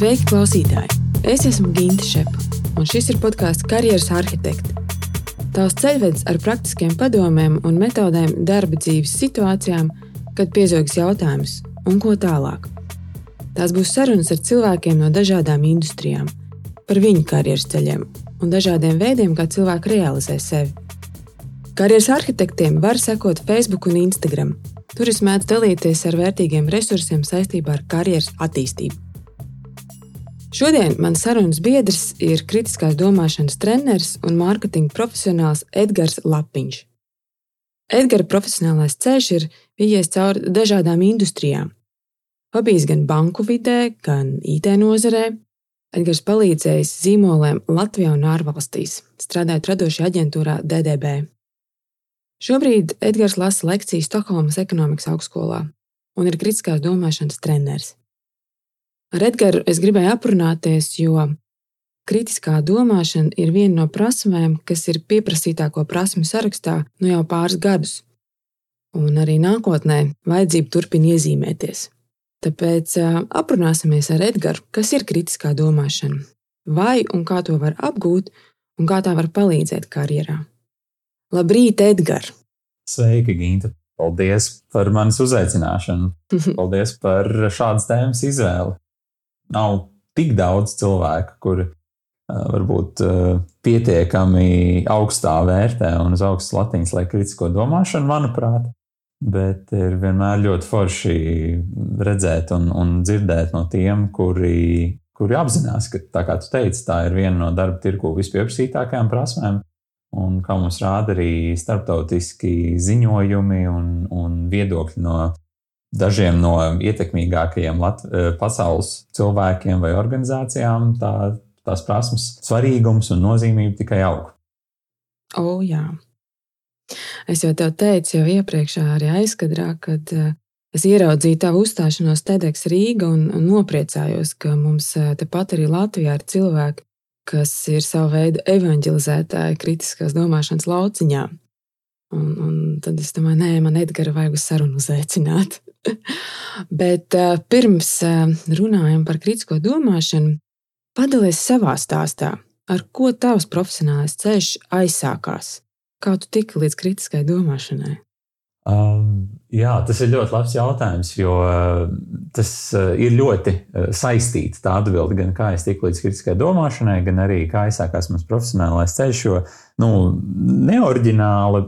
Sveiki, klausītāji! Es esmu Ginte Šepa, un šis ir podkāsts Karjeras arhitekte. Tavs ceļvedis ar praktiskiem padomiem un metodēm darba dzīves situācijām, kad piezogas jautājums, un ko tālāk. Tās būs sarunas ar cilvēkiem no dažādām industrijām, par viņu karjeras ceļiem un dažādiem veidiem, kā cilvēki realizē sevi. Karjeras arhitektiem var sekot Facebook un Instagram. Tur es mēdzu dalīties ar vērtīgiem resursiem saistībā ar karjeras attīstību. Šodien mans sarunas biedrs ir kritiskās domāšanas treneris un mārketinga profesionāls Edgars Lapiņš. Edgara profesionālais ceļš ir vijies cauri dažādām industrijām. Pabijis gan banku vidē, gan IT nozarē. Edgars palīdzējis zīmoliem Latvijā un ārvalstīs, strādājot radošajā aģentūrā DDB. Šobrīd Edgars lasa lekcijas Stokholmas ekonomikas augstskolā un ir kritiskās domāšanas treneris. Ar Edgars es gribēju aprunāties, jo kritiskā domāšana ir viena no prasmēm, kas ir pieprasītāko prasmu sarakstā nu jau pāris gadus. Un arī nākotnē vajadzība turpina iezīmēties. Tāpēc aprunāsimies ar Edgars, kas ir kritiskā domāšana, vai un kā to var apgūt, un kā tā var palīdzēt karjerā. Labrīt, Edgars! Sveiki, Ginte! Paldies par manis uzaicināšanu. Paldies par šādas tēmas izvēli nav tik daudz cilvēku, kuri varbūt pietiekami augstā vērtē un uz augstas latiņas liek kritisko domāšanu, manuprāt. Bet ir vienmēr ļoti forši redzēt un, un dzirdēt no tiem, kuri, kuri apzinās, ka, tā kā tu teici, tā ir viena no darba tirgu vispieprasītākajām prasmēm. Un kā mums rāda arī starptautiski ziņojumi un, un viedokļi no dažiem no ietekmīgākajiem Lat eh, pasaules cilvēkiem vai organizācijām tā, tās prasmes svarīgums un nozīmība tikai aug. O, oh, jā. Es jau tev teicu, jau iepriekšā arī aizkadrā, kad uh, es ieraudzīju tavu uzstāšanos TEDx Rīga un, un nopriecājos, ka mums uh, tepat arī Latvijā ir cilvēki, kas ir savu veidu evanģelizētāji kritiskās domāšanas lauciņā. Un, un tad es domāju, nē, man Edgara vajag uz sarunu uzaicināt. Bet uh, pirms uh, runājam par kritisko domāšanu, padalies savā stāstā, ar ko tavs profesionālais ceļš aizsākās. Kā tu tiki līdz kritiskai domāšanai? Um, jā, tas ir ļoti labs jautājums, jo uh, tas uh, ir ļoti uh, saistīts. Tā atbilde gan kā es tiku līdz kritiskai domāšanai, gan arī kā aizsākās mans profesionālais ceļš. Jo nu, neoriģināli,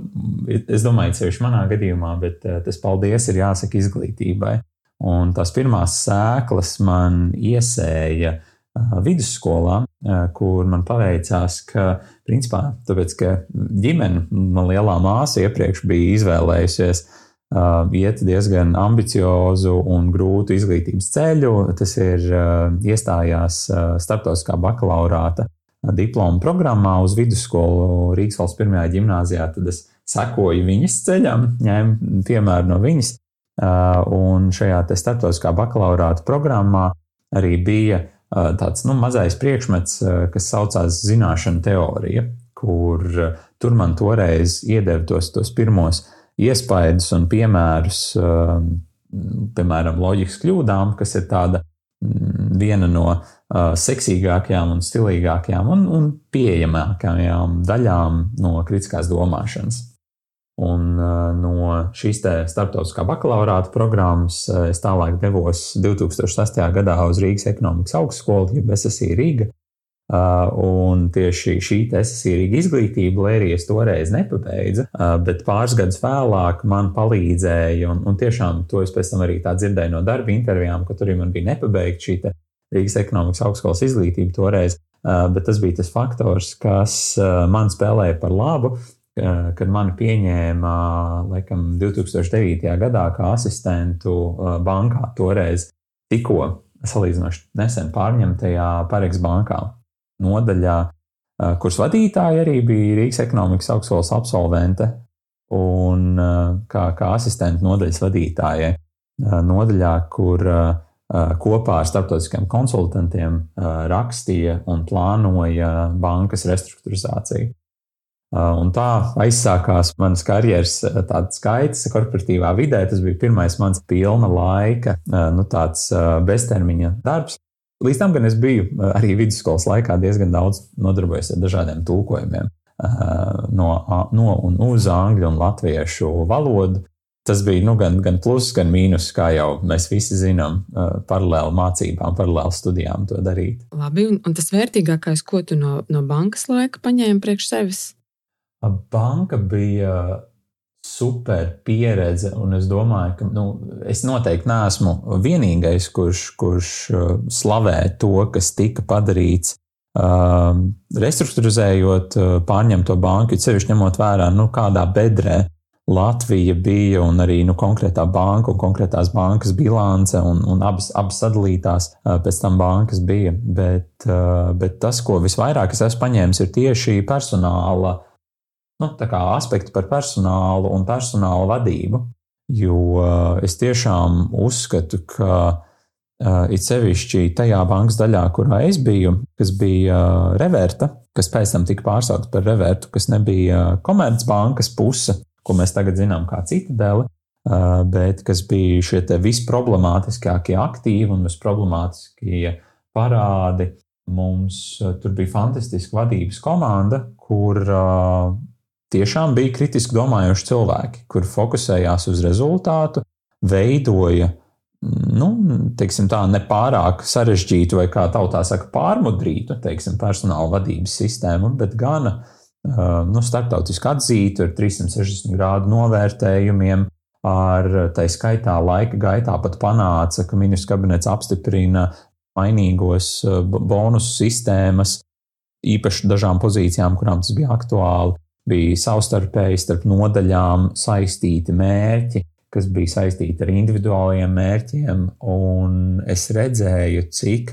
es domāju, sevišķi manā gadījumā, bet uh, tas paldies ir jāsaka izglītībai. Un tās pirmās sēklas man iesēja uh, vidusskolā, kur man paveicās, ka, principā, tāpēc, ka ģimene, man lielā māsa iepriekš bija izvēlējusies iet diezgan ambiciozu un grūtu izglītības ceļu. Tas ir iestājās starptautiskā bakalaurāta diploma programmā uz vidusskolu Rīgas valsts pirmajā gimnājā. Tad es sekoju viņas ceļam, ņēmu piemēru no viņas. Un šajā starptautiskā bakalaurāta programmā arī bija tāds nu, mazais priekšmets, kas saucās zināšanu teorija, kur tur man toreiz iedeva tos, tos pirmos iespaidus un piemērus, piemēram, loģikas kļūdām, kas ir tāda viena no seksīgākajām un stilīgākajām un, un pieejamākajām daļām no kritiskās domāšanas. Un no šīs starptautiskā bakalaurāta programmas es tālāk devos 2008. gadā uz Rīgas ekonomikas augstskolu, jeb SSI Rīga. Un tieši šī SSI Rīga izglītība, lai arī es toreiz nepabeidzu, bet pāris gadus vēlāk man palīdzēja, un, un tiešām to es pēc tam arī tā dzirdēju no darba intervijām, ka tur man bija nepabeigta šī Rīgas ekonomikas augstskolas izglītība toreiz. Bet tas bija tas faktors, kas man spēlēja par labu, kad mani pieņēma laikam, 2009. gadā kā asistentu bankā, toreiz tikko salīdzinoši nesen pārņemtajā Pareks bankā nodaļā, kuras vadītāja arī bija Rīgas ekonomikas augstskolas absolvente un kā, kā asistenta nodaļas vadītājai. Nodaļā, kur kopā ar starptautiskiem konsultantiem rakstīja un plānoja bankas restruktūrizāciju. Un tā aizsākās manas karjeras skaits korporatīvā vidē. Tas bija pirmais mans pilna laika, nu, tāds beztermiņa darbs. Līdz tam gan es biju arī vidusskolas laikā diezgan daudz nodarbojies ar dažādiem tulkojumiem no, no un uz angļu un latviešu valodu. Tas bija nu, gan, gan pluss, gan mīnus, kā jau mēs visi zinām, paralēli mācībām, paralēli studijām to darīt. Labi, un, un tas vērtīgākais, ko tu no, no bankas laika paņēmi priekš sevis? Banka bija super pieredze, un es domāju, ka nu, es noteikti neesmu vienīgais, kurš, kurš slavē to, kas tika padarīts restruktūrizējot pārņemto banku, sevišķi ņemot vērā, nu, kādā bedrē Latvija bija un arī nu, konkrētā banka un konkrētās bankas bilance un, un abas, abas sadalītās pēc tam bankas bija. Bet, bet tas, ko visvairāk es esmu paņēmis, ir tieši personāla nu, aspekti par personālu un personāla vadību. Jo es tiešām uzskatu, ka it sevišķi tajā bankas daļā, kurā es biju, kas bija reverta, kas pēc tam tika pārsaukta par revertu, kas nebija komercbankas puse, ko mēs tagad zinām kā citadeli, bet kas bija šie visproblemātiskākie aktīvi un visproblemātiskākie parādi. Mums tur bija fantastiska vadības komanda, kur tiešām bija kritiski domājoši cilvēki, kur fokusējās uz rezultātu, veidoja nu, teiksim, tā, nepārāk sarežģītu vai, kā tautā saka, pārmudrītu teiksim, personāla vadības sistēmu, bet gan nu, starptautiski atzītu ar 360 grādu novērtējumiem. Ar tā skaitā laika gaitā pat panāca, ka ministrs kabinets apstiprina mainīgos bonusu sistēmas, īpaši dažām pozīcijām, kurām tas bija aktuāli. Bija savstarpēji starp nodaļām saistīti mērķi, kas bija saistīta ar individuāliem mērķiem, un es redzēju, cik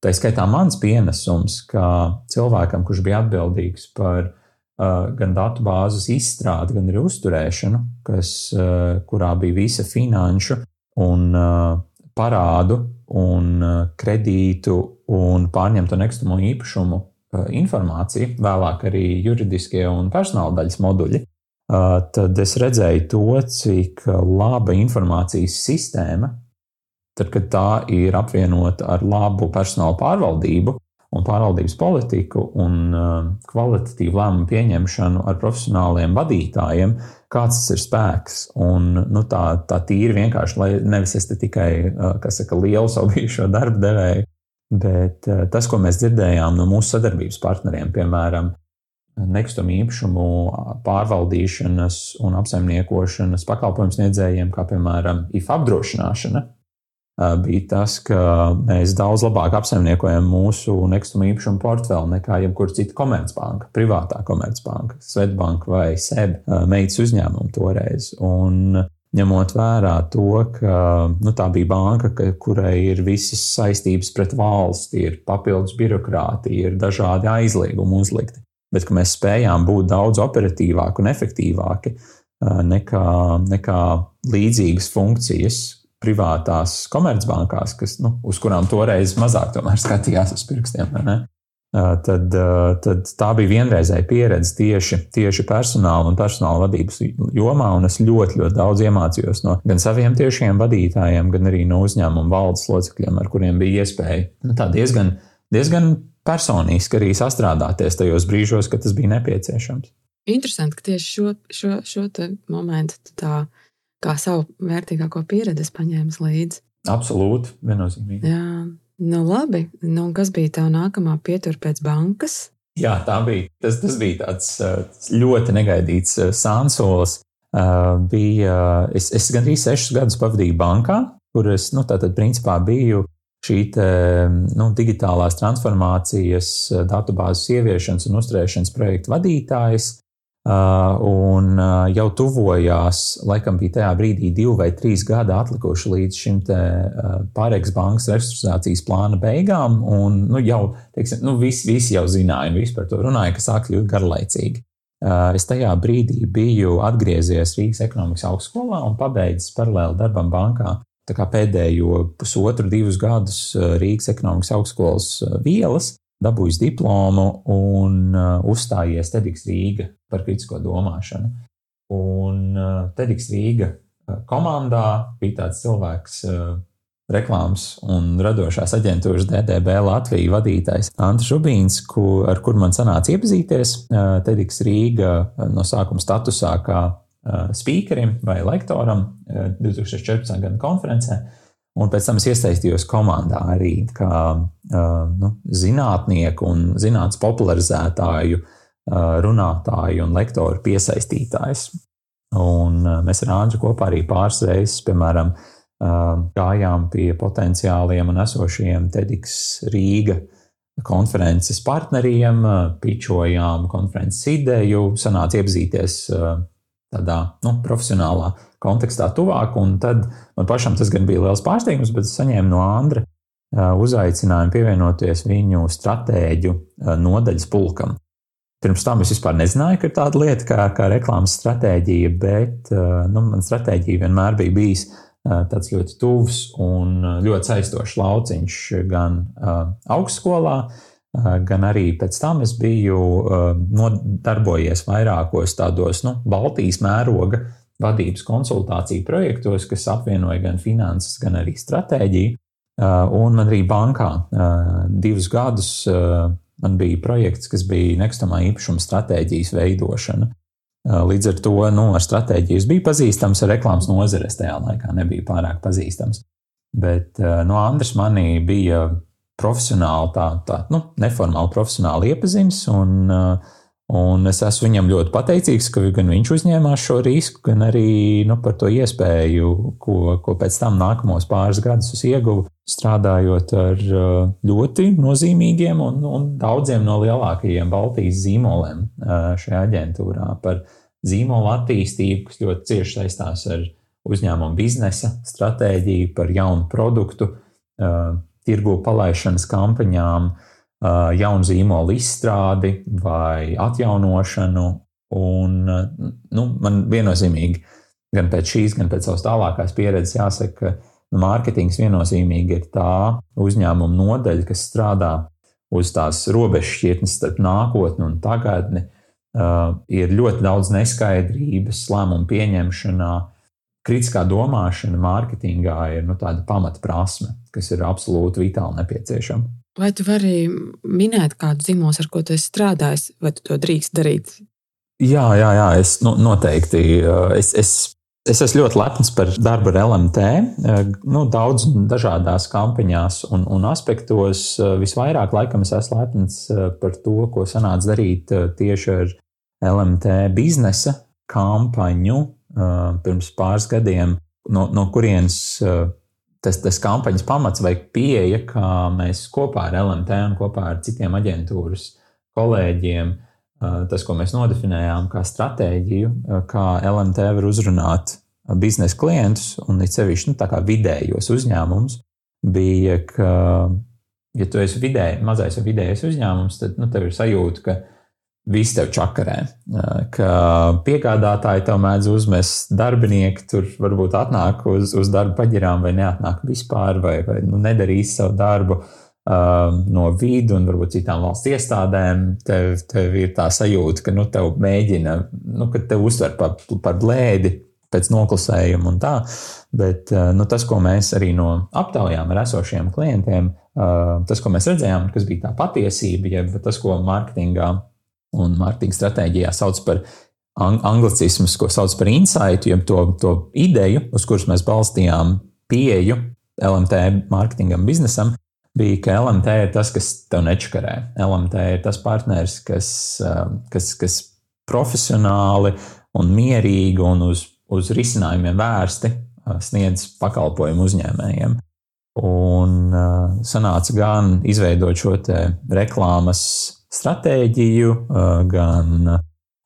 tā skaitā mans pienesums, kā cilvēkam, kurš bija atbildīgs par gan datu bāzes izstrādi, gan arī uzturēšanu, kas, kurā bija visa finanšu un parādu un kredītu un pārņemto nekustamo īpašumu informācija, vēlāk arī juridiskie un personāla daļas moduļi tad es redzēju to, cik laba informācijas sistēma, tad, kad tā ir apvienota ar labu personāla pārvaldību un pārvaldības politiku un kvalitatīvu lēmumu pieņemšanu ar profesionāliem vadītājiem, kāds tas ir spēks. Un, nu, tā, tā tīri vienkārši, lai nevis es tikai, kas saka, lielu savu bijušo darbu devēju, bet tas, ko mēs dzirdējām no mūsu sadarbības partneriem, piemēram, nekustamo īpašumu pārvaldīšanas un apsaimniekošanas pakalpojumu sniedzējiem, kā piemēram IF apdrošināšana, bija tas, ka mēs daudz labāk apsaimniekojam mūsu nekustamo īpašumu portfeli nekā jebkura cita komercbanka, privātā komercbanka, Svetbanka vai SEB meitas uzņēmuma toreiz. Un ņemot vērā to, ka nu, tā bija banka, ka, kurai ir visas saistības pret valsti, ir papildus birokrātija, ir dažādi aizliegumi uzlikti bet mēs spējām būt daudz operatīvāki un efektīvāki nekā, nekā līdzīgas funkcijas privātās komercbankās, kas, nu, uz kurām toreiz mazāk skatījās uz pirkstiem. Tad, tad tā bija vienreizēja pieredze tieši, tieši personāla un personāla vadības jomā, es ļoti, ļoti daudz iemācījos no gan saviem tiešiem vadītājiem, gan arī no uzņēmuma valdes locekļiem, ar kuriem bija iespēja nu, diezgan, diezgan personiski arī sastrādāties tajos brīžos, kad tas bija nepieciešams. Interesanti, ka tieši šo, šo, šo momentu tā kā savu vērtīgāko pieredzi paņēmis līdzi. Absolūti, viennozīmīgi. Jā, nu labi. Nu, kas bija tā nākamā pietura pēc bankas? Jā, tā bija. Tas, tas bija tāds ļoti negaidīts sānsolis. Bija, es, es gandrīz sešus gadus pavadīju bankā, kur es, nu, tātad, principā biju šī te, nu, digitālās transformācijas, eh, datubāzes ieviešanas un uzturēšanas projekta vadītājs. Uh, un uh, jau tuvojās, laikam bija tajā brīdī divi vai trīs gadi atlikuši līdz šim uh, pārējais bankas restruktūrizācijas plāna beigām. Un, nu, jau, teiksim, nu, visi, visi jau zināja un visi par to runāja, ka sāk kļūt garlaicīgi. Es tajā brīdī biju atgriezies Rīgas ekonomikas augstskolā un pabeidzis paralēli darbam bankā pēdējo pusotru, divus gadus Rīgas ekonomikas augstskolas vielas, dabūjis diplomu un eh, uzstājies Tediks Rīga par kritisko domāšanu. Un Tediks Rīga komandā bija tāds cilvēks, reklāmas un radošās aģentūras DDB Latvijas vadītājs Ants Žubīns, ku, ar kur man sanāca iepazīties. TEDx Rīga no sākuma statusā kā speakerim vai lektoram 2014. gada konferencē. Un pēc tam es iesaistījos komandā arī kā nu, zinātnieku un zinātnes popularizētāju, runātāju un lektoru piesaistītājs. Un mēs ar Andru kopā arī pāris reizes, piemēram, gājām pie potenciāliem un esošiem TEDx Rīga konferences partneriem, pičojām konferences ideju, sanāca iepazīties tādā nu, profesionālā kontekstā tuvāk. Un tad man pašam tas gan bija liels pārsteigums, bet es saņēmu no Andra uzaicinājumu pievienoties viņu stratēģu nodaļas pulkam. Pirms tam es vispār nezināju, ka ir tāda lieta kā, kā reklāmas stratēģija, bet nu, man stratēģija vienmēr bija bijusi tāds ļoti tuvs un ļoti saistošs lauciņš gan augstskolā, gan arī pēc tam es biju darbojies vairākos tādos nu, Baltijas mēroga vadības konsultāciju projektos, kas apvienoja gan finanses, gan arī stratēģiju. Un man arī bankā divus gadus man bija projekts, kas bija nekustamā īpašuma stratēģijas veidošana. Līdz ar to nu, ar stratēģiju es biju pazīstams, ar reklāmas nozares tajā laikā nebija pārāk pazīstams. Bet no Andris manī bija profesionāli, tā, tā nu, neformāli profesionāli iepazinis. Un, un es esmu viņam ļoti pateicīgs, ka gan viņš uzņēmās šo risku, gan arī nu, par to iespēju, ko, ko pēc tam nākamos pāris gadus ieguvu, strādājot ar ļoti nozīmīgiem un, un daudziem no lielākajiem Baltijas zīmoliem šajā aģentūrā par zīmola attīstību, kas ļoti cieši saistās ar uzņēmumu biznesa stratēģiju, par jaunu produktu, tirgu palaišanas kampaņām, jaunu zīmolu izstrādi vai atjaunošanu. Un, nu, man viennozīmīgi, gan pēc šīs, gan pēc savas tālākās pieredzes, jāsaka, ka Mārketings viennozīmīgi ir tā uzņēmuma nodaļa, kas strādā uz tās robežšķirtnes starp nākotni un tagadni. Uh, ir ļoti daudz neskaidrības lēmumu pieņemšanā. Kritiskā domāšana mārketingā ir nu, tāda pamatprasme, kas ir absolūti vitāli nepieciešama. Vai tu vari minēt kādu zīmolu, ar ko tu esi strādājis, vai tu to drīkst darīt? Jā, jā, jā es nu, noteikti. Uh, es, es Es esmu ļoti lepns par darbu ar LMT. Eh, nu, daudz dažādās kampaņās un, un aspektos. Eh, visvairāk laikam es esmu lepns eh, par to, ko sanāca darīt tieši ar LMT biznesa kampaņu pirms pāris gadiem, no, no kurienes tas, tas kampaņas pamats vai pieeja, kā mēs kopā ar LMT un kopā ar citiem aģentūras kolēģiem tas, ko mēs nodefinējām kā stratēģiju, kā LMT var uzrunāt biznesa klientus un it sevišķi nu, vidējos uzņēmumus, bija, ka, ja tu esi vidēji, mazais vai vidējais uzņēmums, tad nu, tev ir sajūta, ka viss tev čakarē, ka piegādātāji tev mēdz uzmest darbinieki, tur varbūt atnāk uz, uz darba paģirām vai neatnāk vispār, vai, vai nu, nedarīs savu darbu. No vidu un varbūt citām valsts iestādēm, tev, tev ir tā sajūta, ka nu, tev mēģina, nu, ka tev uztver par, par blēdi pēc noklusējuma un tā. Bet nu, tas, ko mēs arī no aptaujām ar esošiem klientiem, tas, ko mēs redzējām, kas bija tā patiesība, jeb tas, ko mārketingā un mārketinga stratēģijā sauc par anglicismus, ko sauc par insight, jeb to, to ideju, uz kuras mēs balstījām pieeju LMT mārketingam, biznesam, bija, ka LMT ir tas, kas tev nečakarē. LMT ir tas partneris, kas, um, kas, kas profesionāli un mierīgi un uz, uz risinājumiem vērsti uh, sniedz pakalpojumu uzņēmējiem. Un uh, sanāca gan izveidot šo reklāmas stratēģiju, uh, gan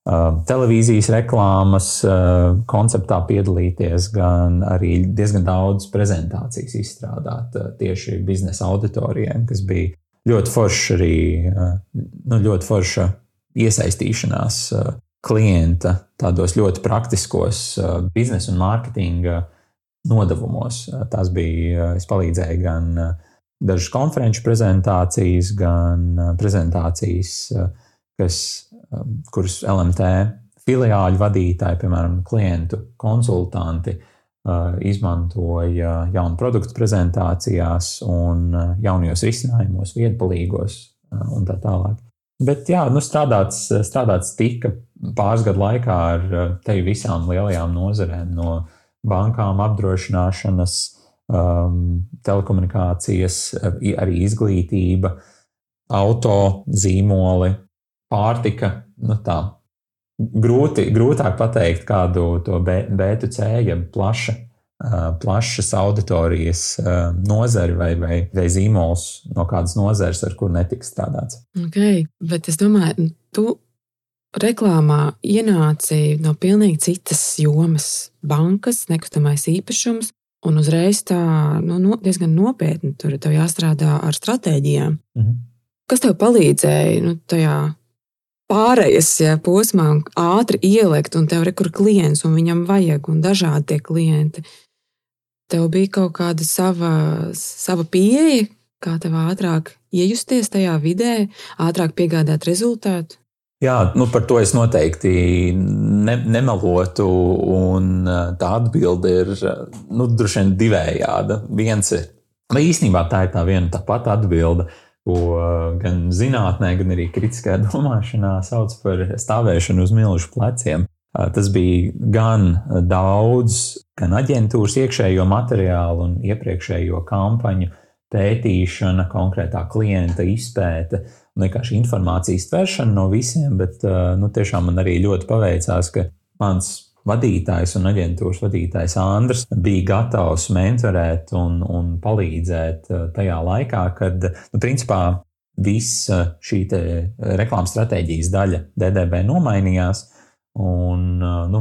Uh, televīzijas reklāmas uh, konceptā piedalīties, gan arī diezgan daudz prezentācijas izstrādāt uh, tieši biznesa auditorijiem, kas bija ļoti forša arī nu, ļoti forša iesaistīšanās klienta tādos ļoti praktiskos biznesa un mārketinga nodevumos. Tās bija, es palīdzēju gan dažas konferenču prezentācijas, gan prezentācijas, kas Um, kurus LMT filiāļu vadītāji, piemēram, klientu konsultanti izmantoja jaunu produktu prezentācijās un jaunajos risinājumos, viedpalīgos un tā tālāk. Bet jā, nu strādāts, strādāts tika pāris gadu laikā ar te visām lielajām nozarēm, no bankām, apdrošināšanas, um, telekomunikācijas, arī izglītība, auto, zīmoli, pārtika. Nu tā, grūti, grūtāk pateikt kādu to B2C, ja plaša, plašas auditorijas nozari vai, vai, vai zīmols no kādas nozares, ar kur netiks strādāts. Okay, bet es domāju, tu reklāmā ienāci no pilnīgi citas jomas - bankas, nekustamais īpašums. Un uzreiz tā nu, no, diezgan nopietni tur jāstrādā ar stratēģijām. Mhm. Kas tev palīdzēja nu, tajā pārējas ja, posmā ātri ielikt, un tev ir kur klients, un viņam vajag, un dažādi tie klienti. Tev bija kaut kāda sava, sava pieeja, kā tev ātrāk iejusties tajā vidē, ātrāk piegādāt rezultātu. Jā, nu par to es noteikti ne, nemelotu. Tā atbilde ir nu, droši vien divējāda. Viens ir, vai īstenībā tā ir tā viena tā pati atbilde ko gan zinātnē, gan arī kritiskajā domāšanā sauc par stāvēšanu uz milzu pleciem. Tas bija gan daudz, gan aģentūras iekšējo materiālu un iepriekšējo kampaņu pētīšana, konkrētā klienta izpēte un vienkārši informācijas tveršana no visiem, bet nu, tiešām man arī ļoti paveicās, ka mans vadītājs un aģentūras vadītājs Andris bija gatavs mentorēt un, un palīdzēt uh, tajā laikā, kad, nu, principā, visa šī reklāmas stratēģijas daļa DDB nomainījās, un uh, nu,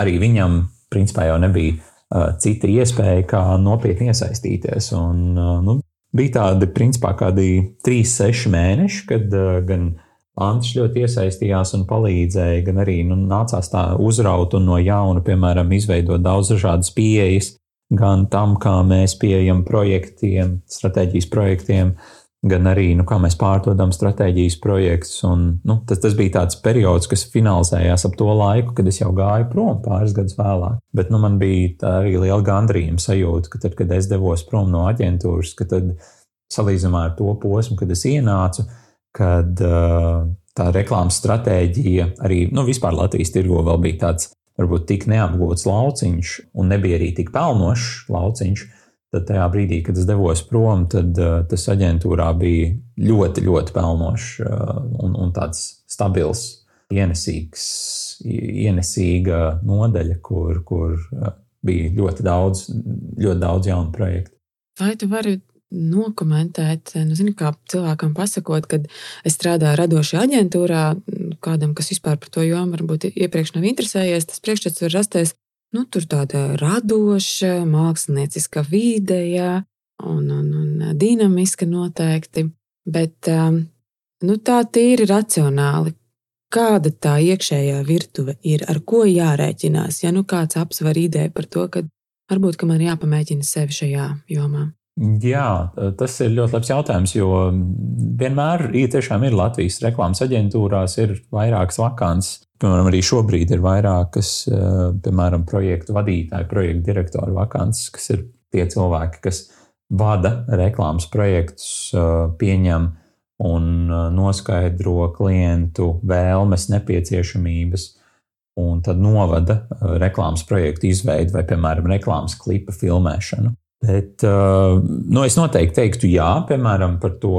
arī viņam, principā, jau nebija uh, cita iespēja, kā nopietni iesaistīties. Un, nu, bija tādi, principā, kādi 3-6 mēneši, kad gan Antis ļoti iesaistījās un palīdzēja, gan arī nu, nācās tā uzraut un no jauna, piemēram, izveidot daudz dažādas pieejas, gan tam, kā mēs pieejam projektiem, stratēģijas projektiem, gan arī, nu, kā mēs pārdodam stratēģijas projektus. Un, nu, tas, tas bija tāds periods, kas finalizējās ap to laiku, kad es jau gāju prom pāris gadus vēlāk. Bet nu, man bija arī liela gandrījuma sajūta, ka tad, kad es devos prom no aģentūras, ka tad salīdzinājumā ar to posmu, kad es ienācu, kad uh, tā reklāmas stratēģija arī nu, vispār Latvijas tirgo vēl bija tāds varbūt tik neapgūts lauciņš un nebija arī tik pelnošs lauciņš. Tad tajā brīdī, kad es devos prom, tad uh, tas aģentūrā bija ļoti, ļoti pelnošs uh, un, un tāds stabils, ienesīgs, ienesīga nodaļa, kur, kur uh, bija ļoti daudz, ļoti daudz jaunu projektu. Vai tu vari nokomentēt, nu, zini, kā cilvēkam pasakot, kad es strādāju radošajā aģentūrā, kādam, kas vispār par to jomu varbūt iepriekš nav interesējies, tas priekšstats var rasties, nu, tur tāda radoša, mākslinieciska vide, jā, un, un, un dinamiska noteikti, bet, um, nu, tā tīri racionāli. Kāda tā iekšējā virtuve ir, ar ko jārēķinās? Ja nu kāds apsver ideju par to, ka varbūt ka man jāpamēģina sevi šajā jomā. Jā, tas ir ļoti labs jautājums, jo vienmēr ir, ir Latvijas reklāmas aģentūrās ir vairākas vakants. Piemēram, arī šobrīd ir vairākas, eh, piemēram, projektu vadītāju, projektu direktoru vakants, kas ir tie cilvēki, kas vada reklāmas projektus, eh, pieņem un eh, noskaidro klientu vēlmes, nepieciešamības, un tad novada reklāmas projektu izveidi vai, piemēram, reklāmas klipa filmēšanu. Bet uh, nu, es noteikti teiktu, jā, piemēram, par to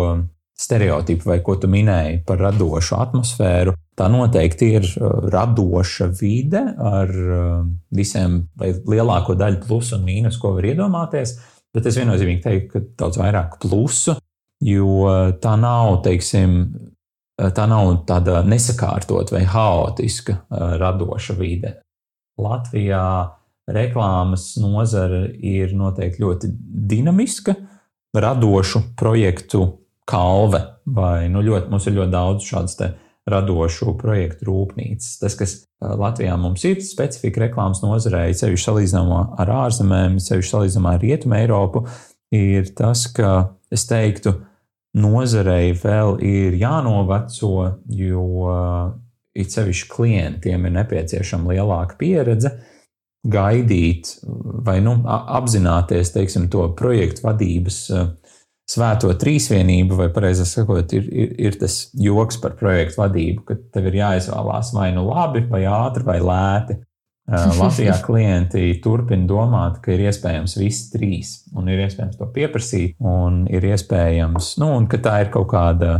stereotipu, vai ko tu minēji par radošu atmosfēru. Tā noteikti ir uh, radoša vide ar uh, visiem, vai lielāko daļu plusu un mīnus, ko var iedomāties. Bet es viennozīmīgi teiktu, ka daudz vairāk plusu, jo tā nav, teiksim, tā nav tāda nesakārtot vai haotiska radoša vide. Latvijā reklāmas nozara ir noteikti ļoti dinamiska, radošu projektu kalve. Vai, nu, ļoti, mums ir ļoti daudz šādu radošu projektu rūpnīcas. Tas, kas Latvijā mums ir specifika reklāmas nozarē, sevišķi salīdzinājumā ar ārzemēm, sevišķi salīdzinājumā ar Rietumu Eiropu, ir tas, ka es teiktu, nozarei vēl ir jānoveco, jo it sevišķi klientiem ir nepieciešama lielāka pieredze gaidīt vai nu, apzināties teiksim, to projektu vadības svēto trīsvienību, vai precīzāk sakot, ir, ir, ir tas joks par projektu vadību, ka tev ir jāizvēlās vai nu labi, vai ātri, vai lēti. Latvijā klienti turpina domāt, ka ir iespējams visi trīs, un ir iespējams to pieprasīt, un ir iespējams, nu, un ka tā ir kaut kāda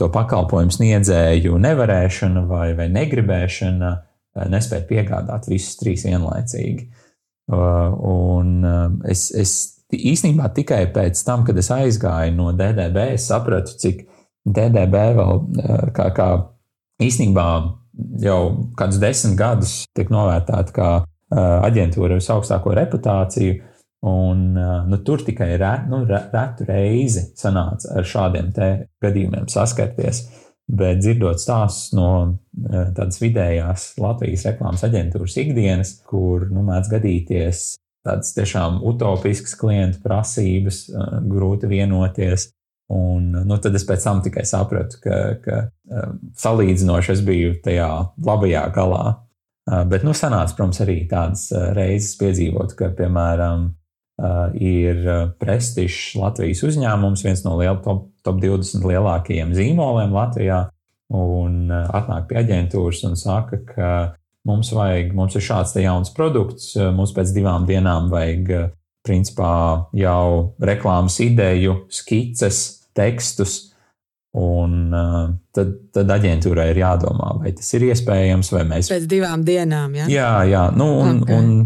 to pakalpojumu sniedzēju nevarēšana vai, vai negribēšana nespēt piegādāt visus trīs vienlaicīgi. Un es, es īstenībā tikai pēc tam, kad es aizgāju no DDB, es sapratu, cik DDB vēl kā, kā īstenībā jau kādus desmit gadus tiek novērtēta kā aģentūra ar visaugstāko reputāciju. Un, nu, tur tikai re, nu, retu reizi sanāca ar šādiem gadījumiem saskarties. Bet dzirdot stāstus no tādas vidējās Latvijas reklāmas aģentūras ikdienas, kur nu, mēdz gadīties tādas tiešām utopiskas klientu prasības, grūti vienoties, Un, nu, tad es pēc tam tikai sapratu, ka, ka um, salīdzinoši es biju tajā labajā galā. Bet, nu, sanāca, protams, arī tādas reizes piedzīvot, ka, piemēram, ir prestižs Latvijas uzņēmums, viens no liel, top, top 20 lielākajiem zīmoliem Latvijā, un atnāk pie aģentūras un saka, ka mums, vajag, mums ir šāds jauns produkts, mums pēc divām dienām vajag principā jau reklāmas ideju, skices, tekstus. Un uh, tad, tad aģentūrai ir jādomā, vai tas ir iespējams, vai mēs. Pēc divām dienām, jā. Jā, jā. Nu, un, okay. un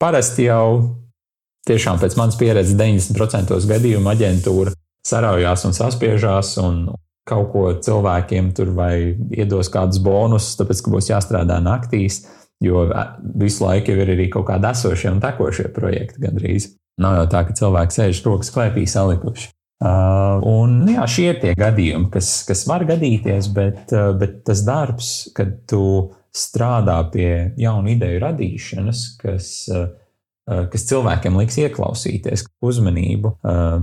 parasti jau tiešām pēc manas pieredzes 90% gadījumu aģentūra saraujās un saspiežās, un kaut ko cilvēkiem tur vai iedos kādus bonusus, tāpēc, ka būs jāstrādā naktīs, jo visu laiku ir arī kaut kādi esošie un tekošie projekti gandrīz. Nav jau tā, ka cilvēki sēž rokas klēpī salikuši. Uh, un, jā, šie ir tie gadījumi, kas, kas var gadīties, bet, uh, bet tas darbs, kad tu strādā pie jaunu ideju radīšanas, kas, uh, kas cilvēkiem liks ieklausīties, uzmanību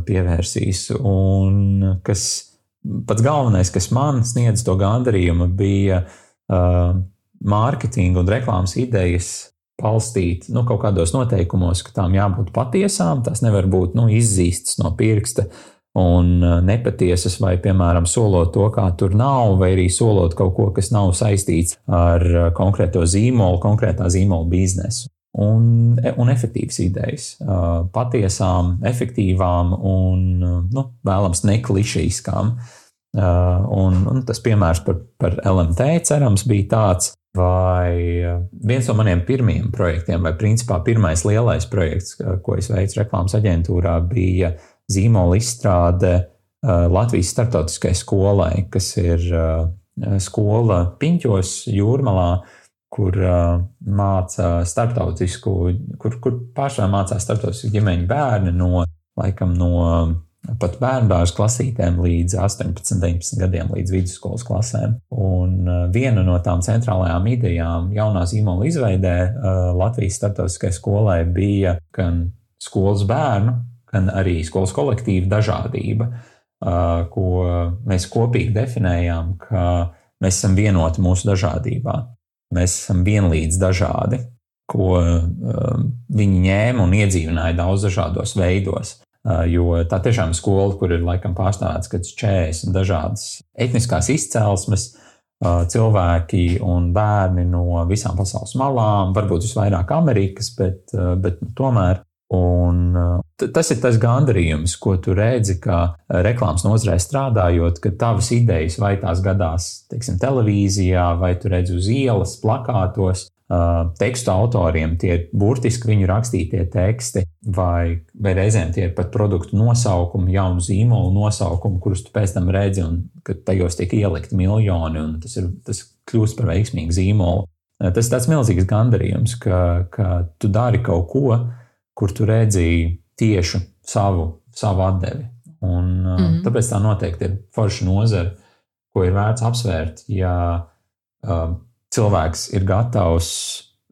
pievērsīs, un kas pats galvenais, kas man sniedz to gandarījumu, bija mārketinga un reklāmas idejas balstīt nu, kaut kādos noteikumos, ka tām jābūt patiesām. Tas nevar būt nu, izzīstas no pirksta. Un nepatiesas, vai, piemēram, solot to, kā tur nav, vai arī solot kaut ko, kas nav saistīts ar konkrēto zīmolu, konkrētā zīmola biznesu. Un, un efektīvas idejas, uh, patiesām, efektīvām un nu, vēlams neklišīskām. Un, un tas piemērs par, par LMT cerams bija tāds, vai viens no maniem pirmajiem projektiem, vai principā pirmais lielais projekts, ko es veicu reklāmas aģentūrā, bija zīmola izstrāde uh, Latvijas starptautiskai skolai, kas ir uh, skola Piņķos, Jūrmalā, kur uh, māca starptautisku, kur, kur pārsvarā mācās starptautisku ģimeņu bērni no, laikam, no pat bērnu klasītēm līdz 18, 19 gadiem, līdz vidusskolas klasēm. Un viena no tām centrālajām idejām jaunā zīmola izveidē Latvijas starptautiskai skolai bija gan skolas bērnu gan arī skolas kolektīva dažādība, ko mēs kopīgi definējām, ka mēs esam vienoti mūsu dažādībā. Mēs esam vienlīdz dažādi, ko viņi ņēma un iedzīvināja daudz dažādos veidos. Jo tā tiešām ir skola, kur ir laikam pārstāvēts kaut kādas 40 dažādas etniskās izcelsmes, cilvēki un bērni no visām pasaules malām, varbūt visvairāk Amerikas, bet, bet nu, tomēr Un, tas ir tas gandarījums, ko tu redzi, kā reklāmas nozarē strādājot, ka tavas idejas vai tās gadās teiksim, televīzijā, vai tu redzi uz ielas, plakātos. Tekstu autoriem tie ir burtiski viņu rakstītie teksti, vai, vai reizēm tie ir pat produktu nosaukumi, jaunu zīmolu nosaukumi, kurus tu pēc tam redzi, un ka tajos tiek ielikti miljoni, un tas, ir, tas kļūst par veiksmīgu zīmolu. Tas ir tāds milzīgs gandarījums, ka, ka tu dari kaut ko, kur tu redzēji tieši savu, savu atdevi. Un, mm -hmm. Tāpēc tā noteikti ir forša nozara, ko ir vērts apsvērt. Ja uh, cilvēks ir gatavs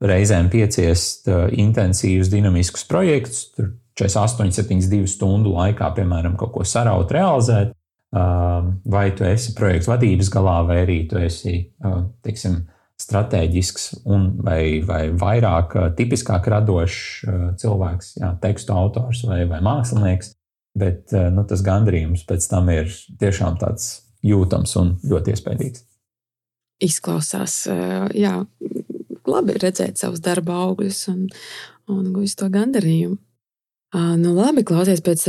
reizēm pieciest uh, intensīvus, dinamiskus projektus, 48, 72 stundu laikā, piemēram, kaut ko saraut, realizēt, uh, vai tu esi projekta vadības galā, vai arī tu esi, uh, teiksim, strateģisks un vai, vai vairāk tipiskāk radošs cilvēks, jā, tekstu autors vai, vai mākslinieks. Bet nu, tas gandarījums pēc tam ir tiešām tāds jūtams un ļoti iespaidīgs. Izklausās, jā, labi redzēt savus darba augļus un, un gūst to gandarījumu. Nu, labi, klausies pēc,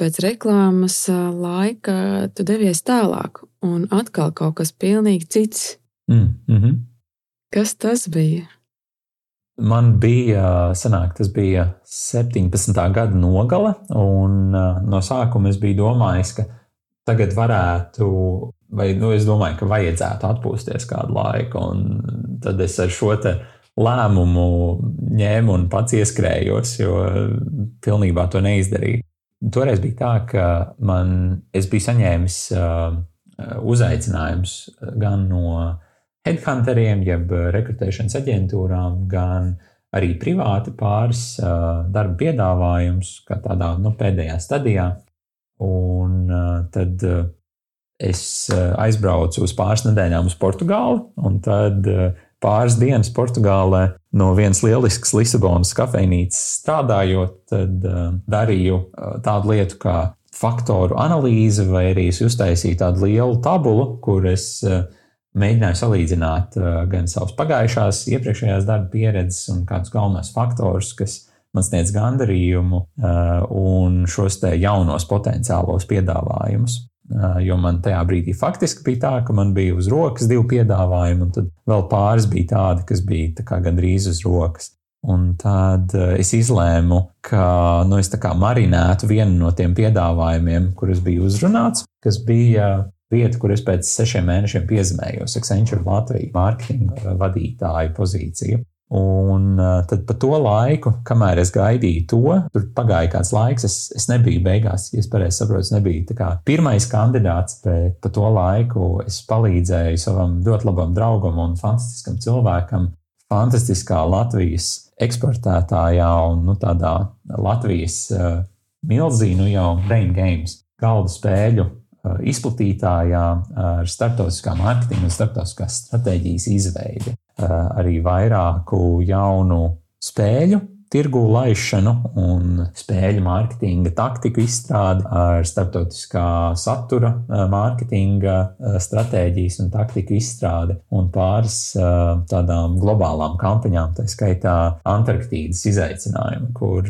pēc reklāmas laika, tu devies tālāk, un atkal kaut kas pilnīgi cits. Mm -hmm. Kas tas bija? Man bija, sanāk, tas bija 17. gada nogale, un no sākuma es biju domājis, ka tagad varētu, vai nu, es domāju, ka vajadzētu atpūsties kādu laiku, tad es ar šo lēmumu ņēmu un pats ieskrējos, jo pilnībā to neizdarīju. Toreiz bija tā, ka man, es biju saņēmis uh, uzaicinājumus gan no headhunteriem, jeb rekrutēšanas aģentūrām, gan arī privāti pāris darba piedāvājums, kā tādā nu, pēdējā stadijā. Un tad es aizbraucu uz pāris nedēļām uz Portugāli, un tad pāris dienas Portugālē no vienas lieliskas Lisabonas kafejnīcas strādājot, tad darīju tādu lietu kā faktoru analīzi, vai arī es uztaisīju tādu lielu tabulu, kur es uh, mēģināju salīdzināt uh, gan savas pagājušās, iepriekšējās darba pieredzes un kādus galvenos faktorus, kas man sniedz gandarījumu, uh, un šos jaunos potenciālos piedāvājumus. Uh, jo man tajā brīdī faktiski bija tā, ka man bija uz rokas divi piedāvājumi, un tad vēl pāris bija tādi, kas bija tā gandrīz uz rokas. Un tad es izlēmu, ka nu, es marinētu vienu no tiem piedāvājumiem, kurus biju uzrunāts, kas bija vieta, kur es pēc sešiem mēnešiem piezemējos, Accenture Latvijas mārketinga vadītāja pozīcija. Un uh, tad pa to laiku, kamēr es gaidīju to, tur pagāja kāds laiks, es, es nebiju beigās, ja es pareizi saprotu, es nebiju pirmais kandidāts, bet pa to laiku es palīdzēju savam ļoti labam draugam un fantastiskam cilvēkam, fantastiskā Latvijas eksportētājā un nu, tādā Latvijas uh, milzīnu jau Brain Games galda spēļu Uh, izplatītājā ar starptautiskā mārketinga un starptautiskās stratēģijas izveidi, uh, arī vairāku jaunu spēļu tirgu laišanu un spēļu mārketinga taktiku izstrādi ar starptautiskā satura mārketinga stratēģijas un taktiku izstrādi un pāris tādām globālām kampaņām, tā skaitā Antarktīdas izaicinājumu, kur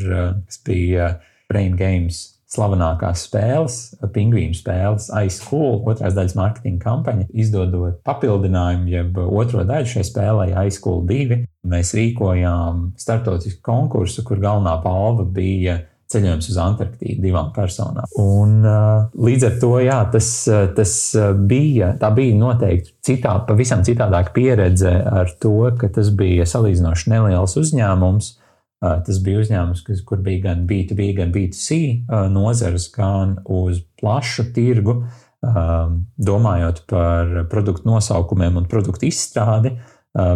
bija Brain Games slavenākās spēles, pingvīnu spēles, Ice Cool, otrās daļas mārketinga kampaņa, izdodot papildinājumu, jeb otro daļu šai spēlei, Ice Cool 2. Mēs rīkojām starptautisku konkursu, kur galvenā balva bija ceļojums uz Antarktīdu divām personām. Un, uh, līdz ar to jā, tas, tas bija, bija noteikti citā, pavisam citādāka pieredze ar to, ka tas bija salīdzinoši neliels uzņēmums Tas bija uzņēmums, kas, kur bija gan B2B, gan B2C nozares, gan uz plašu tirgu, domājot par produktu nosaukumiem un produktu izstrādi,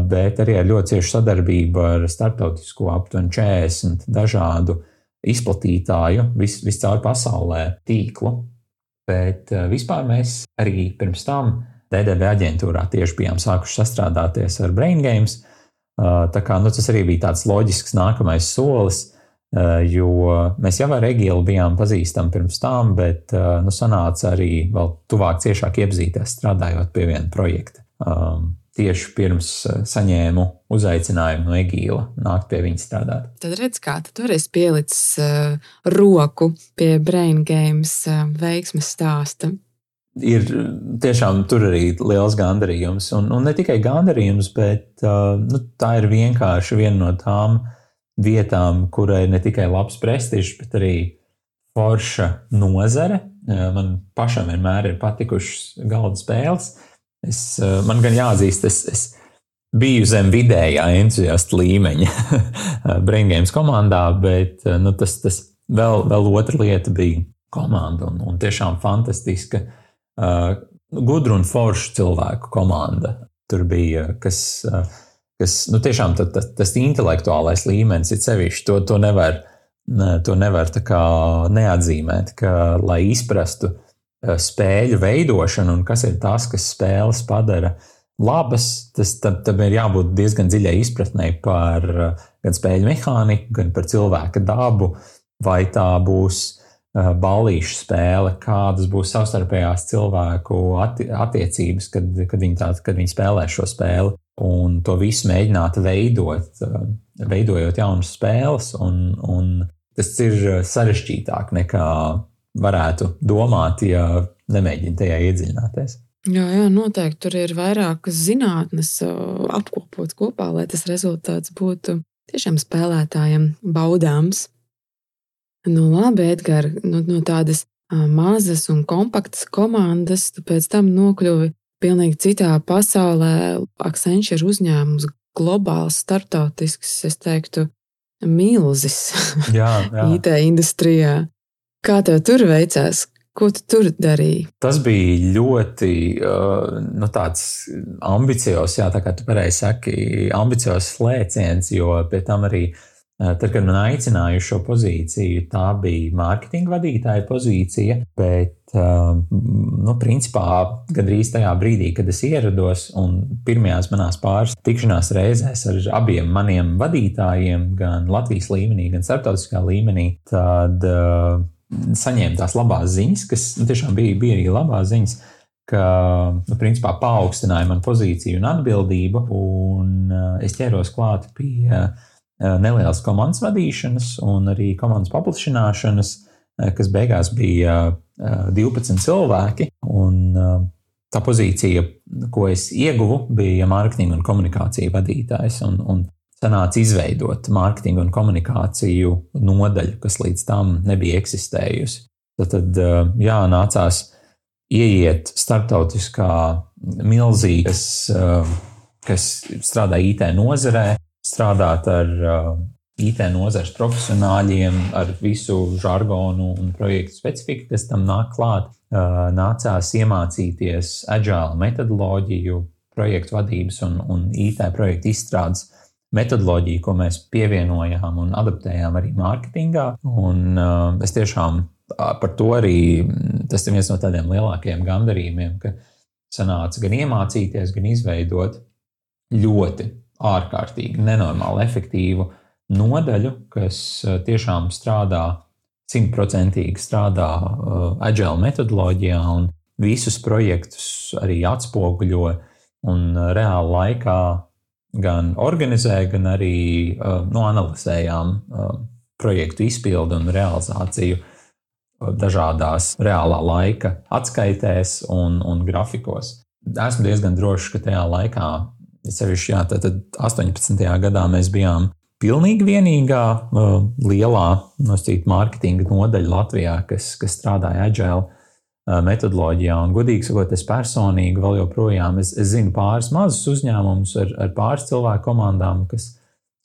bet arī ar ļoti ciešu sadarbību ar starptautisko aptuveni 40 dažādu izplatītāju vis, viscaur pasaulē tīklu. Bet vispār mēs arī pirms tam DDB aģentūrā tieši bijām sākuši sastrādāties ar Brain Games Tā kā, nu, tas arī bija tāds loģisks nākamais solis, jo mēs jau ar Egilu bijām pazīstami pirms tam, bet nu, sanāca arī vēl tuvāk, ciešāk iepazīties strādājot pie viena projekta. Tieši pirms saņēmu uzaicinājumu no Egīla nākt pie viņa strādāt. Tad redz, kā tu tur esi pielicis uh, roku pie Brain Games uh, veiksmes stāsta ir tiešām tur arī liels gandarījums. Un, un ne tikai gandarījums, bet uh, nu, tā ir vienkārši viena no tām vietām, kurai ne tikai labs prestižs, bet arī forša nozare. Uh, man pašam vienmēr ir patikušas galda spēles. Es, uh, man gan jāatzīst, es, es biju zem vidējā entuziasta līmeņa Braingames komandā, bet uh, nu, tas, tas vēl, vēl otra lieta bija komanda un, un tiešām fantastiska uh, gudru un foršu cilvēku komanda. Tur bija, kas, uh, kas nu, tiešām tas, tas, tas intelektuālais līmenis ir sevišķi. To, to nevar, to nevar neatzīmēt, ka, lai izprastu uh, spēļu veidošanu un kas ir tas, kas spēles padara labas, tas tam, tam ir jābūt diezgan dziļai izpratnei par gan spēļu mehāniku, gan par cilvēka dabu, vai tā būs ballīšu spēle, kādas būs savstarpējās cilvēku attiecības, kad, kad, viņi tā, kad viņi spēlē šo spēli. Un to visu mēģināt veidot, veidojot jaunas spēles, un, un tas ir sarežģītāk nekā varētu domāt, ja nemēģina tajā iedziļināties. Jā, jā, noteikti tur ir vairākas zinātnes apkopot kopā, lai tas rezultāts būtu tiešām spēlētājiem baudāms. Nu, labi, Edgars, nu, no tādas mazas un kompaktas komandas, tu pēc tam nokļuvi pilnīgi citā pasaulē. Accenture uzņēmums, globāls, startautisks, es teiktu, milzis jā, jā. IT industrijā. Kā tev tur veicās? Ko tu tur darīji? Tas bija ļoti nu, ambiciozs, jā, tā kā tu pareizi saki, ambiciozs lēciens, jo pie tam arī tad, kad man aicināja šo pozīciju, tā bija mārketinga vadītāja pozīcija, bet nu, principā gandrīz tajā brīdī, kad es ierados un pirmajās manās pāris tikšanās reizēs ar abiem maniem vadītājiem, gan Latvijas līmenī, gan starptautiskā līmenī, tad saņēma tās labās ziņas, kas nu, tiešām bija, bija arī labās ziņas, ka nu, principā paaugstināja manu pozīciju un atbildību, un uh, es ķēros klāt pie uh, nelielas komandas vadīšanas un arī komandas paplašināšanas, uh, kas beigās bija 12 cilvēki. Un, tā pozīcija, ko es ieguvu, bija mārketinga un komunikācija vadītājs. Un, un sanāca izveidot mārketingu un komunikāciju nodaļu, kas līdz tam nebija eksistējusi. Tad, tad eh, jā, nācās ieiet starptautiskā milzīgas, eh, kas strādā IT nozarē, strādāt ar eh, IT nozares profesionāļiem, ar visu žargonu un projektu specifiku, kas tam nāk klāt. Nācās iemācīties agile metodoloģiju, projektu vadības un, un IT projektu izstrādes metodoloģiju, ko mēs pievienojām un adaptējām arī mārketingā. Un, uh, es tiešām par to arī tas ir viens no tādiem lielākajiem gandarījumiem, ka sanāca gan iemācīties, gan izveidot ļoti ārkārtīgi, nenormāli efektīvu nodaļu, kas tiešām strādā simtprocentīgi strādā uh, agile metodoloģijā un visus projektus arī atspoguļo un uh, reāli laikā gan organizē, gan arī nu, analizējām projektu izpildu un realizāciju dažādās reālā laika atskaitēs un, un grafikos. Esmu diezgan drošs, ka tajā laikā, sevišķi jā, tad 18. gadā mēs bijām pilnīgi vienīgā lielā nosacīt mārketinga nodaļa Latvijā, kas, kas strādāja agile metodoloģijā. Un, godīgi sakot, es personīgi vēl joprojām es, es zinu pāris mazus uzņēmumus ar, ar pāris cilvēku komandām, kas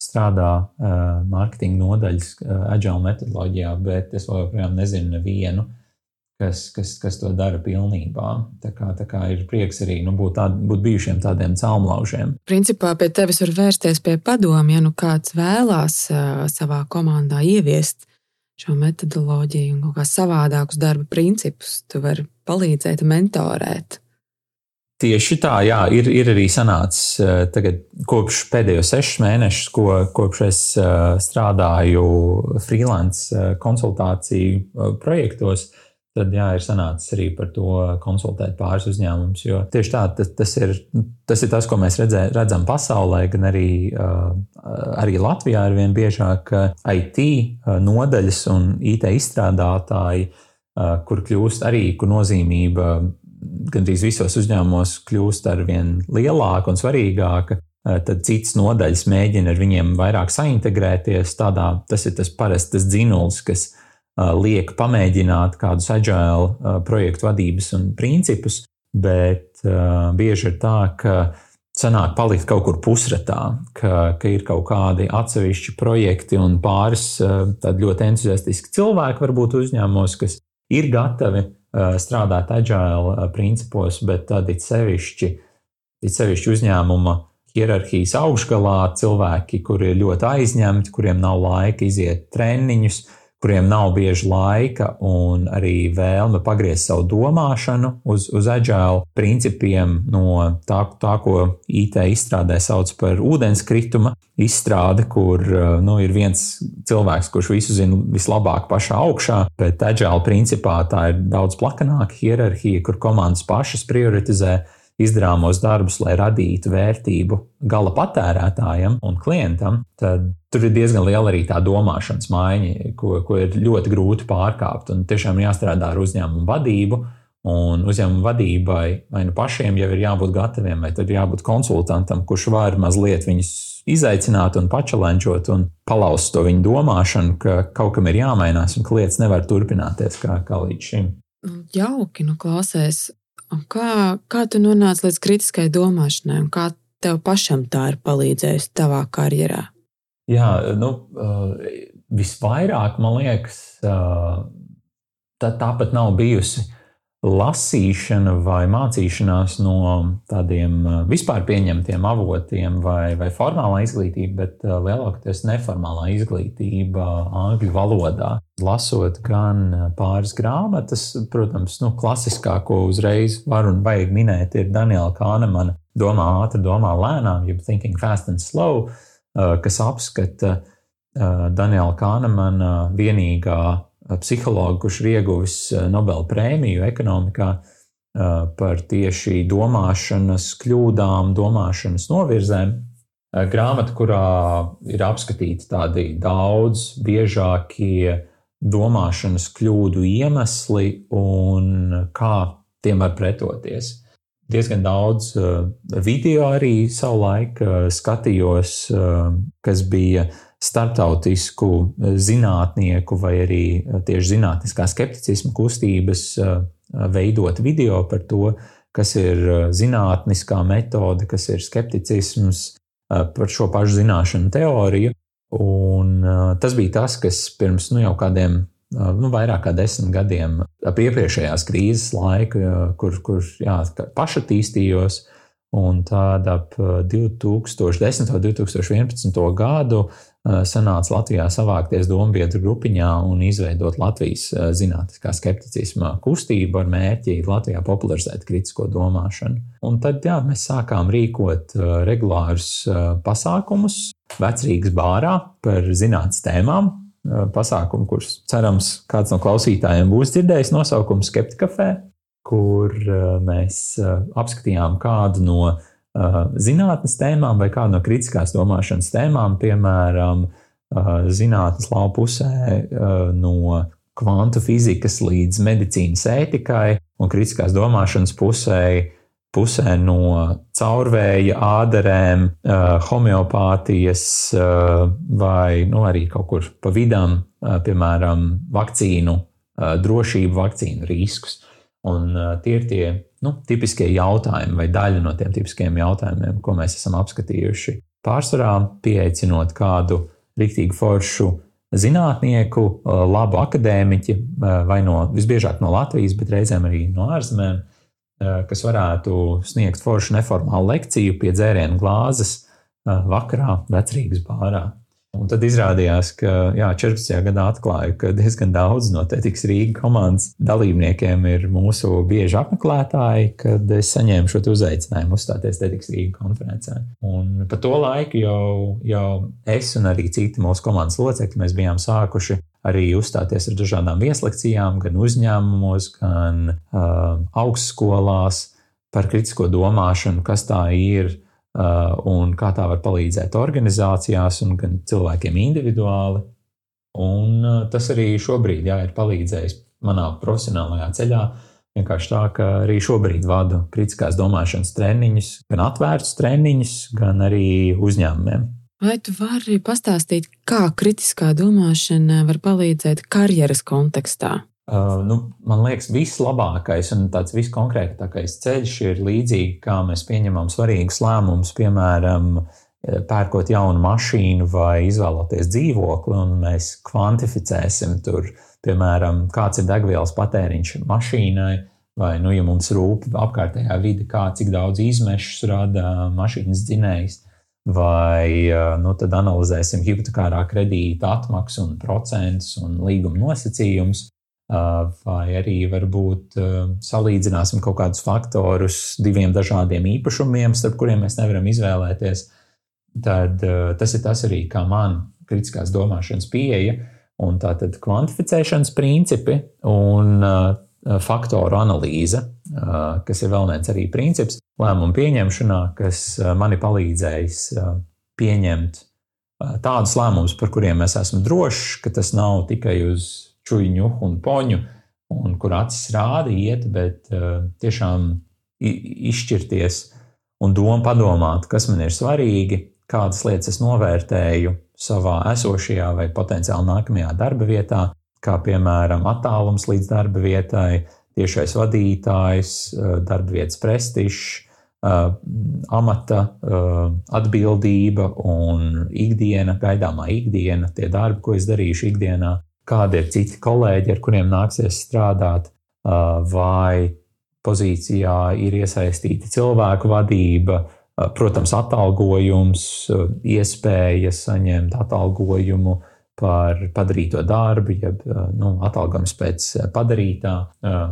strādā uh, mārketinga nodaļas uh, agile metodoloģijā, bet es vēl joprojām nezinu nevienu, kas, kas, kas to dara pilnībā. Tā kā, tā kā ir prieks arī nu, būt, tād, būt bijušiem tādiem caumlaužiem. Principā pie tevis var vērsties pie padomiem, ja nu kāds vēlās uh, savā komandā ieviest šo metodoloģiju un kaut kā savādākus darba principus. Tu vari palīdzēt, mentorēt. Tieši tā, jā, ir, ir arī sanācis tagad, kopš pēdējos sešus mēnešus, ko, kopš es strādāju freelance konsultāciju projektos. Uh, tad jā, ir sanācis arī par to konsultēt pāris uzņēmumus. Jo tieši tā, tas, tas, ir, tas ir tas, ko mēs redzē, redzam pasaulē, gan arī, arī Latvijā ir vien biežāk IT nodaļas un IT izstrādātāji, kur kļūst arī, kur nozīmība gandrīz visos uzņēmumos kļūst ar vien lielāka un svarīgāka. Tad citas nodaļas mēģina ar viņiem vairāk saintegrēties. Tādā, tas ir tas parastais dzinulis, kas ir liek pamēģināt kādus agile projektu vadības un principus, bet bieži ir tā, ka sanāk palikt kaut kur pusratā, ka, ka ir kaut kādi atsevišķi projekti un pāris ļoti entuziastiski cilvēki varbūt uzņēmumos, kas ir gatavi strādāt agile principos, bet tad it sevišķi, it sevišķi uzņēmuma hierarhijas augšgalā cilvēki, kuri ir ļoti aizņemti, kuriem nav laika iziet treniņus, kuriem nav bieži laika un arī vēlme pagriezt savu domāšanu uz, uz agile principiem no tā, tā, ko IT izstrādē sauc par ūdenskrituma izstrāde, kur nu, ir viens cilvēks, kurš visu zina vislabāk pašā augšā, bet agile principā tā ir daudz plakanāka hierarhija, kur komandas pašas prioritizē izdarāmos darbus, lai radītu vērtību gala patērētājam un klientam, tad tur ir diezgan liela arī tā domāšanas maiņa, ko, ko ir ļoti grūti pārkāpt. Un tiešām jāstrādā ar uzņēmumu vadību. Un uzņēmuma vadībai vai nu pašiem jau ir jābūt gataviem, vai tad jābūt konsultantam, kurš var mazliet viņus izaicināt un pačalenčot un palauzt to viņu domāšanu, ka kaut kam ir jāmainās un ka lietas nevar turpināties kā, kā līdz šim. Jauki, nu, klausēs. Kā, kā tu nonāci līdz kritiskai domāšanai, un kā tev pašam tā ir palīdzējusi tavā karjerā? Jā, nu, visvairāk man liekas, tā tāpat nav bijusi lasīšana vai mācīšanās no tādiem vispār pieņemtiem avotiem vai, vai formālā izglītība, bet lielākoties neformālā izglītība angļu valodā. Lasot gan pāris grāmatas, protams, nu, klasiskāko uzreiz var un vajag minēt, ir Daniela Kānemana Domā ātri, domā lēnām, jeb Thinking Fast and Slow, kas apskata Daniela Kānemana vienīgā psihologu, kurš ir ieguvis Nobela prēmiju ekonomikā par tieši domāšanas kļūdām, domāšanas novirzēm. Grāmata, kurā ir apskatīti tādi daudz biežākie domāšanas kļūdu iemesli un kā tiem var pretoties. Diezgan daudz video arī savulaik skatījos, kas bija starptautisku eh, zinātnieku vai arī eh, tieši zinātniskā skepticisma kustības eh, veidot video par to, kas ir zinātniskā metode, kas ir skepticisms par šo pašu zināšanu teoriju. Un tas bija tas, kas pirms nu, jau kādiem nu, vairāk kā desmit gadiem, ap iepriekšējās krīzes laika, kur, kur jā, pašattīstījos, un tad ap 2010. un 2011. gadu sanāca Latvijā savākties dombiedru grupiņā un izveidot Latvijas zinātniskā skepticisma kustību ar mērķi Latvijā popularizēt kritisko domāšanu. Un tad jā, mēs sākām rīkot regulārus pasākumus vecrīgas bārā par zinātnes tēmām. Pasākumu, kurus cerams, kāds no klausītājiem būs dzirdējis, nosaukums Skeptikafē, kur mēs apskatījām kādu no zinātnes tēmām vai kādu no kritiskās domāšanas tēmām, piemēram, zinātnes lauka pusē no kvantu fizikas līdz medicīnas ētikai un kritiskās domāšanas pusē, pusē no caurvēja ādarēm, homeopātijas vai nu, arī kaut kur pa vidam, piemēram, vakcīnu drošību, vakcīnu riskus. Un tie ir tie nu, tipiskie jautājumi vai daļa no tiem tipiskiem jautājumiem, ko mēs esam apskatījuši. Pārsvarā pieaicinot kādu rīktīgu foršu zinātnieku, labu akadēmiķi, vai no visbiežāk no Latvijas, bet reizēm arī no ārzemēm, kas varētu sniegt foršu neformālu lekciju pie dzērienu glāzes vakarā vecrīgas bārā. Un tad izrādījās, ka jā, 14. gadā atklāja, ka diezgan daudz no Tētikas Rīgas komandas dalībniekiem ir mūsu bieži apmeklētāji, kad es saņēmu šo uzaicinājumu uzstāties Tētikas Rīgas konferencē. Un pa to laiku jau, jau es un arī citi mūsu komandas locekļi bijām sākuši arī uzstāties ar dažādām vieslekcijām, gan uzņēmumos, gan uh, augstskolās par kritisko domāšanu, kas tā ir un kā tā var palīdzēt organizācijās un gan cilvēkiem individuāli. Un uh, tas arī šobrīd jā, ir palīdzējis manā profesionālajā ceļā. Vienkārši tā, ka arī šobrīd vadu kritiskās domāšanas treniņus, gan atvērtus treniņus, gan arī uzņēmumiem. Vai tu vari pastāstīt, kā kritiskā domāšana var palīdzēt karjeras kontekstā? Uh, nu, man liekas, vislabākais un tāds viskonkrētākais ceļš ir līdzīgi, kā mēs pieņemam svarīgus lēmumus, piemēram, eh, pērkot jaunu mašīnu vai izvēloties dzīvokli, un mēs kvantificēsim tur, piemēram, kāds ir degvielas patēriņš mašīnai, vai, nu, ja mums rūp apkārtējā vide, kā cik daudz izmešus rada mašīnas dzinējs, vai nu, tad analizēsim hipotekārā kredīta atmaksu un procentus un līguma nosacījumus, vai arī varbūt salīdzināsim kaut kādus faktorus diviem dažādiem īpašumiem, starp kuriem mēs nevaram izvēlēties. Tad tas ir tas arī, kā man kritiskās domāšanas pieeja un tātad kvantificēšanas principi un faktoru analīze, kas ir vēl viens arī princips lēmumu pieņemšanā, kas man ir palīdzējis pieņemt tādus lēmumus, par kuriem es esmu drošs, ka tas nav tikai uz čuļņu un poņu, un kur acis rāda iet, bet tiešām izšķirties un dom padomāt, kas man ir svarīgi, kādas lietas es novērtēju savā esošajā vai potenciāli nākamajā darba vietā, kā piemēram attālums līdz darba vietai, tiešais vadītājs, eh, darba vietas prestižs, eh, amata atbildība un ikdiena, gaidāmā ikdiena, tie darbi, ko es darīšu ikdienā, kādi ir citi kolēģi, ar kuriem nāksies strādāt, vai pozīcijā ir iesaistīta cilvēku vadība, protams, atalgojums, iespēja saņemt atalgojumu, par padarīto darbu, jeb nu, atalgojums pēc padarītā.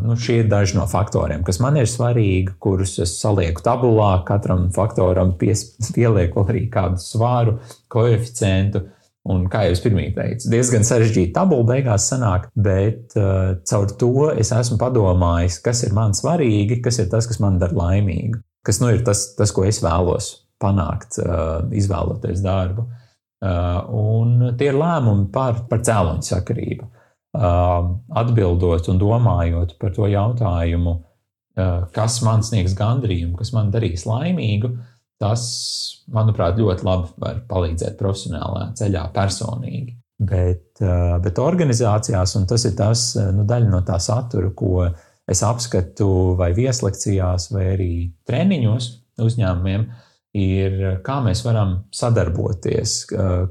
Nu, šie ir daži no faktoriem, kas man ir svarīgi, kurus es salieku tabulā. Katram faktoram pies, pielieku arī kādu svāru, koeficientu. Un, kā jau es pirmie teicu, diezgan sarežģīta tabula beigās sanāk, bet uh, caur to es esmu padomājis, kas ir man svarīgi, kas ir tas, kas man dara laimīgu, kas nu, ir tas, tas, ko es vēlos panākt, uh, izvēloties darbu. Uh, Uh, un tie ir lēmumi par, par cēloņu sakarību. Uh, atbildot un domājot par to jautājumu, uh, kas man sniegs gandrījumu, kas man darīs laimīgu, tas, manuprāt, ļoti labi var palīdzēt profesionālā ceļā personīgi. Bet, bet organizācijās, un tas ir tas, nu, daļa no tā satura, ko es apskatu vai vieslekcijās, vai arī treniņos uzņēmumiem, ir, kā mēs varam sadarboties,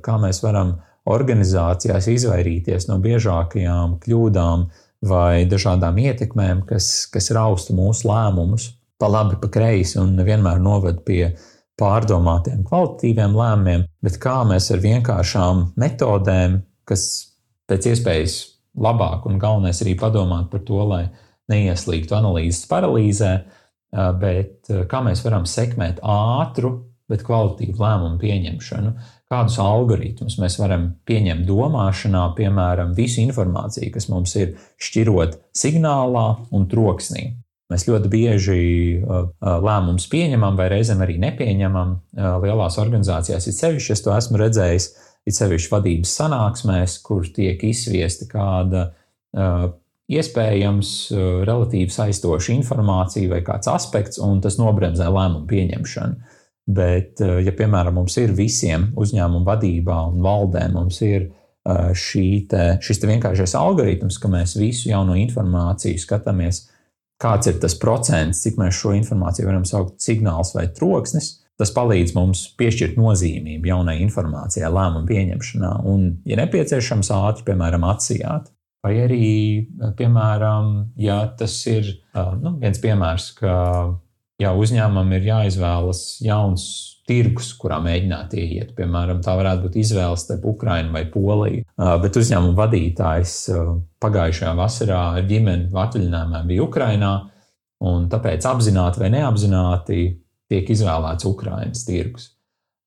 kā mēs varam organizācijās izvairīties no biežākajām kļūdām vai dažādām ietekmēm, kas, kas rausta mūsu lēmumus pa labi, pa kreisi un nevienmēr noved pie pārdomātiem, kvalitatīviem lēmumiem, bet kā mēs ar vienkāršām metodēm, kas pēc iespējas labāk un galvenais arī padomāt par to, lai neieslīgtu analīzes paralīzē, bet kā mēs varam sekmēt ātru, bet kvalitatīvu lēmumu pieņemšanu, kādus algoritmus mēs varam pieņemt domāšanā, piemēram, visu informāciju, kas mums ir šķirot signālā un troksnī. Mēs ļoti bieži lēmumus pieņemam, vai reizēm arī nepieņemam. Lielās organizācijās ir sevišķi, es to esmu redzējis, ir sevišķi vadības sanāksmēs, kur tiek izsviesta kāda iespējams uh, relatīvi saistoša informācija vai kāds aspekts, un tas nobremzē lēmumu pieņemšanu. Bet, uh, ja piemēram mums ir visiem uzņēmumu vadībā un valdē, mums ir uh, te, šis te vienkāršais algoritms, ka mēs visu jauno informāciju skatāmies, kāds ir tas procents, cik mēs šo informāciju varam saukt par signāls vai troksnis. Tas palīdz mums piešķirt nozīmību jaunai informācijai, lēmumu pieņemšanā, un, ja nepieciešams, ātri, piemēram, atsijāt. Vai arī, piemēram, ja tas ir nu, viens piemērs, ka jā, uzņēmumam ir jāizvēlas jauns tirgus, kurā mēģināt ieiet. Piemēram, tā varētu būt izvēle starp Ukrajinu vai Poliju. Bet uzņēmuma vadītājs pagājušajā vasarā ar ģimeni atvaļinājumā bija Ukrajinā, un tāpēc apzināti vai neapzināti tiek izvēlēts Ukraiņas tirgus.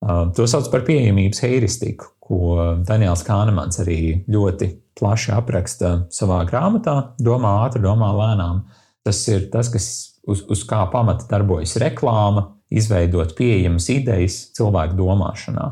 To sauc par pieejamības heiristiku, ko Daniels Kānemans arī ļoti plaši apraksta savā grāmatā, domā ātri, domā lēnām. Tas ir tas, kas uz, uz kā pamata darbojas reklāma, izveidot pieejamas idejas cilvēku domāšanā.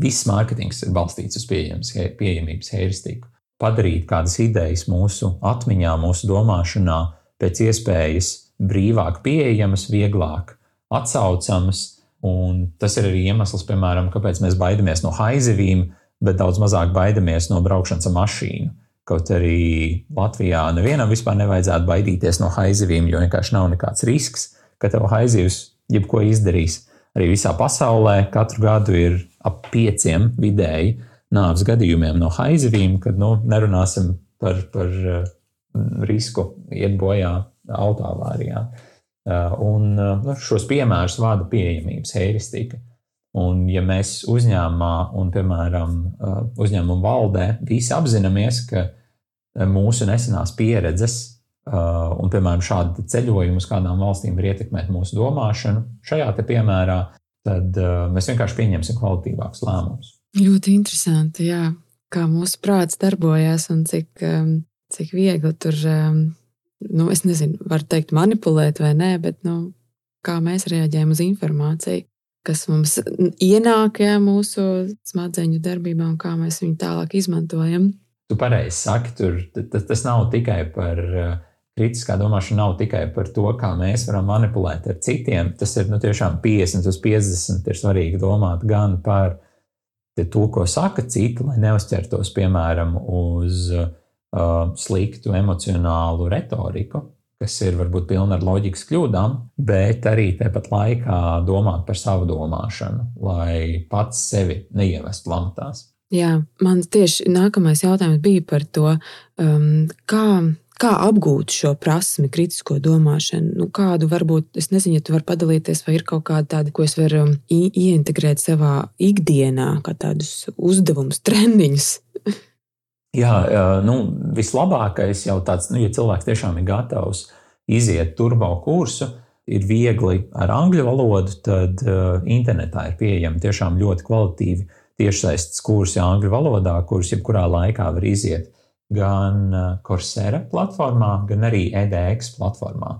Viss mārketings ir balstīts uz pieejamības heuristiku. Padarīt kādas idejas mūsu atmiņā, mūsu domāšanā pēc iespējas brīvāk pieejamas, vieglāk atsaucamas. Un tas ir arī iemesls, piemēram, kāpēc mēs baidamies no haizivīm, bet daudz mazāk baidamies no braukšanas ar mašīnu. Kaut arī Latvijā nevienam vispār nevajadzētu baidīties no haizivīm, jo vienkārši nav nekāds risks, ka tev haizivs jebko izdarīs. Arī visā pasaulē katru gadu ir ap pieciem vidēji nāves gadījumiem no haizivīm, kad nu, nerunāsim par, par uh, risku iet bojā autoavārijā. Uh, un uh, nu, šos piemērus vada pieejamības heiristika. Un, ja mēs uzņēmumā un, piemēram, uzņēmuma valdē visi apzināmies, ka mūsu nesenās pieredzes un, piemēram, šādi ceļojumi uz kādām valstīm var ietekmēt mūsu domāšanu, šajā piemērā, tad mēs vienkārši pieņemsim kvalitīvākus lēmumus. Ļoti interesanti, jā, kā mūsu prāts darbojas un cik, cik viegli tur, nu, es nezinu, var teikt, manipulēt vai nē, bet nu, kā mēs reaģējam uz informāciju kas mums ienāk jā, mūsu smadzeņu darbībā un kā mēs viņu tālāk izmantojam. Tu pareizi saki, tur tas, tas nav tikai par uh, kritiskā domāšana, nav tikai par to, kā mēs varam manipulēt ar citiem. Tas ir nu, tiešām 50 uz 50. Ir svarīgi domāt gan par to, ko saka citi, lai neuzķertos piemēram uz uh, sliktu emocionālu retoriku, kas ir varbūt pilna ar loģikas kļūdām, bet arī tāpat laikā domāt par savu domāšanu, lai pats sevi neievestu lamatās. Jā, man tieši nākamais jautājums bija par to, um, kā, kā apgūt šo prasmi, kritisko domāšanu. Nu, kādu varbūt, es nezinu, ja tu vari padalīties, vai ir kaut kāda tāda, ko es varu um, ieintegrēt savā ikdienā, kā tādus uzdevumus, treniņus. Jā, nu, vislabākais jau tāds, nu, ja cilvēks tiešām ir gatavs iziet turbo kursu, ir viegli ar angļu valodu, tad internetā ir pieejami tiešām ļoti kvalitīvi tiešsaistes kursi angļu valodā, kurus jebkurā laikā var iziet gan Coursera platformā, gan arī EDX platformā,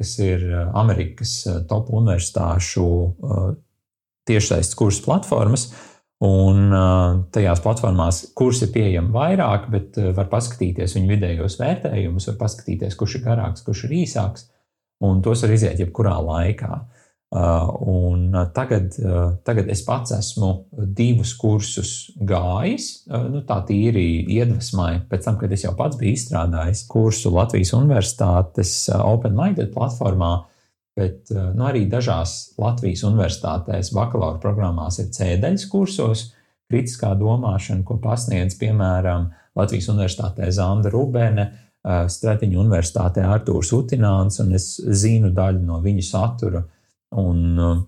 kas ir Amerikas top universitāšu tiešsaistes kursu platformas. Un tajās platformās kursi ir pieejami vairāk, bet var paskatīties viņu vidējos vērtējumus, var paskatīties, kurš ir garāks, kurš ir īsāks, un tos var iziet jebkurā laikā. Un tagad, tagad es pats esmu divus kursus gājis, nu, tā tīri iedvesmai, pēc tam, kad es jau pats biju izstrādājis kursu Latvijas Universitātes Open Minded platformā Bet nu, arī dažās Latvijas universitātēs bakalaura programmās ir cēdeļas kursos, kritiskā domāšana, ko pasniedz piemēram Latvijas Universitātē Zanda Rubēne, Stratiņa Universitātē Artūrs Utināns, un es zinu daļu no viņa satura, un eh,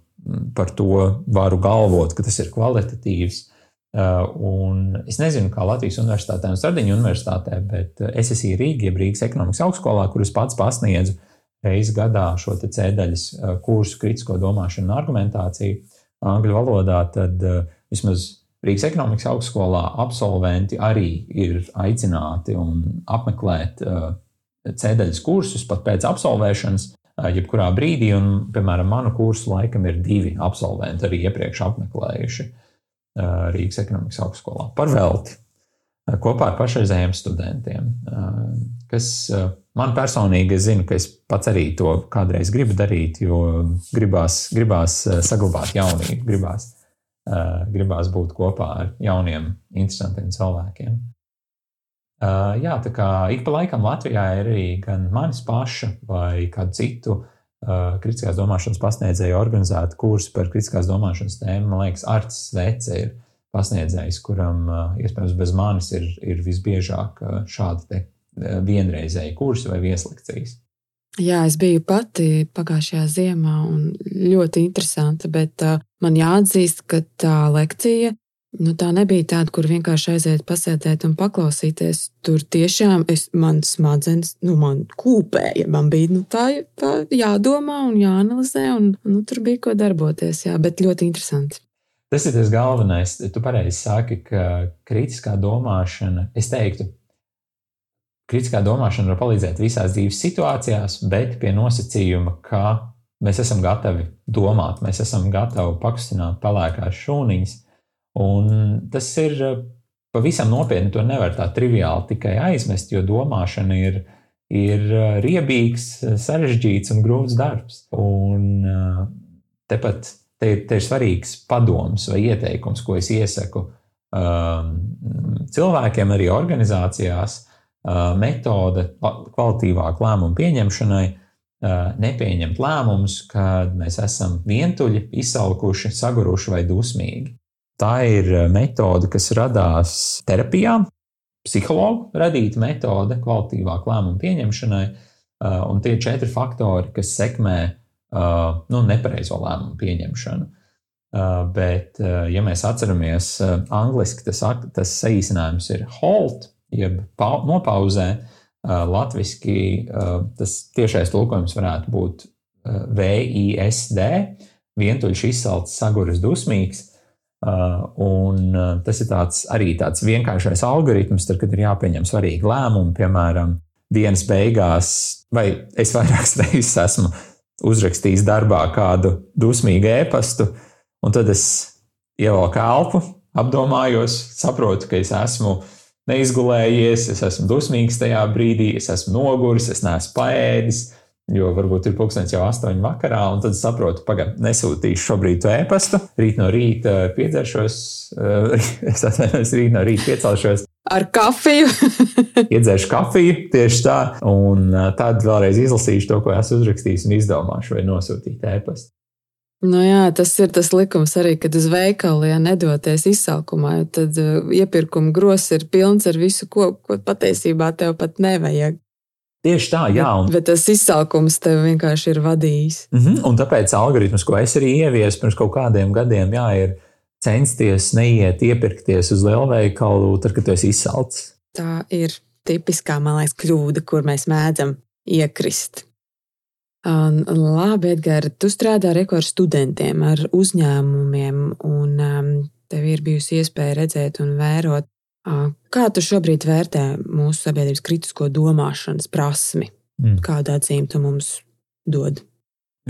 par to varu galvot, ka tas ir kvalitatīvs. Un es nezinu, kā Latvijas Universitātē un Stradiņa Universitātē, bet es esmu Rīgā, Rīgas ekonomikas augstskolā, kur es pats pasniedzu reizi gadā šo cēdeļas kursu kritisko domāšanu un argumentāciju angļu valodā, tad vismaz Rīgas ekonomikas augstskolā absolventi arī ir aicināti un apmeklēt cēdeļas kursus pat pēc absolvēšanas, jebkurā brīdī. Un, piemēram, manu kursu laikam ir divi absolventi arī iepriekš apmeklējuši Rīgas ekonomikas augstskolā par velti kopā ar pašreizējiem studentiem, kas Man personīgi, es zinu, ka es pats arī to kādreiz gribu darīt, jo gribās, gribās saglabāt jaunību, gribās, gribās būt kopā ar jauniem, interesantiem cilvēkiem. Uh, jā, tā kā ik pa laikam Latvijā ir arī gan manis paša vai kādu citu uh, kritiskās domāšanas pasniedzēju organizētu kursu par kritiskās domāšanas tēmu. Man liekas, Artis Vece ir pasniedzējs, kuram iespējams bez manis ir, ir visbiežāk šādi vienreizēji kursi vai vieslekcijas. Jā, es biju pati pagājušajā ziemā, un ļoti interesanti, bet uh, man jāatzīst, ka tā lekcija nu, tā nebija tāda, kur vienkārši aiziet, pasēdēt un paklausīties. Tur tiešām es, man smadzenes, nu, man kūpēja. Man bija nu, tā, tā jādomā un jāanalizē, un nu, tur bija ko darboties. Jā, bet ļoti interesanti. Tas ir tas galvenais. Tu pareizi saki, ka kritiskā domāšana, es teiktu, Kritiskā domāšana var palīdzēt visās dzīves situācijās, bet pie nosacījuma, ka mēs esam gatavi domāt, mēs esam gatavi pakustināt pelēkās šūniņas. Un tas ir eh, pavisam nopietni. To nevar tā triviāli tikai aizmest, jo domāšana ir, ir eh, riebīgs, sarežģīts un grūts darbs. Un eh, tepat te, te ir svarīgs padoms vai ieteikums, ko es iesaku um, cilvēkiem, arī organizācijās metode kvalitīvāku lēmumu pieņemšanai, nepieņemt lēmumus, kad mēs esam vientuļi, izsalkuši, saguruši vai dusmīgi. Tā ir metode, kas radās terapijā, psihologu radīta metode kvalitīvāku lēmumu pieņemšanai, un tie četri faktori, kas sekmē nu, nepareizo lēmumu pieņemšanu. Bet, ja mēs atceramies, angļuiski tas, tas saīsinājums ir halt, jeb nopauzē. Latvijasiski tas tiešais tulkojums varētu būt VISD, vientuļš izsalcis, saguris, dusmīgs. Un tas ir tāds, arī tāds vienkāršais algoritms, tad, kad ir jāpieņem svarīgi lēmumi, piemēram, dienas beigās, vai es vairākas reizes esmu uzrakstījis darbā kādu dusmīgu ēpastu, un tad es ievelku elpu, apdomājos, saprotu, ka es esmu neizgulējies, es esmu dusmīgs tajā brīdī, es esmu noguris, es neesmu paēdis. Jo varbūt ir pūkstens jau astoņi vakarā, un tad saprotu, pagaidi, nesūtīšu šobrīd e-pastu. Rīt no rīta piedzeršos, es atvainojos, rīt no rīta piecelšos, ar kafiju. Iedzeršu kafiju tieši tā, un tad vēlreiz izlasīšu to, ko esmu uzrakstījis, un izdomāšu, vai nosūtīt ēpastu. Nu jā, tas ir tas likums arī, kad uz veikalu ja nedoties izsalkumā, tad iepirkuma gros ir pilns ar visu, ko, ko patiesībā tev pat nevajag. Tieši tā, jā. Un... Bet, bet tas izsalkums tev vienkārši ir vadījis. Mm -hmm, un tāpēc algoritms, ko es arī ieviesu pirms kaut kādiem gadiem, jā, ir censties neiet iepirkties uz lielveikalu, tad, kad tu esi izsalcis. Tā ir tipiskā, man liekas, kļūda, kur mēs mēdzam iekrist. Un, labi, Edgars, tu strādā ar studentiem, ar uzņēmumiem, un um, tev ir bijusi iespēja redzēt un vērot, kā tu šobrīd vērtē mūsu sabiedrības kritisko domāšanas prasmi. Mm. Kādu atzīmi tu mums dod?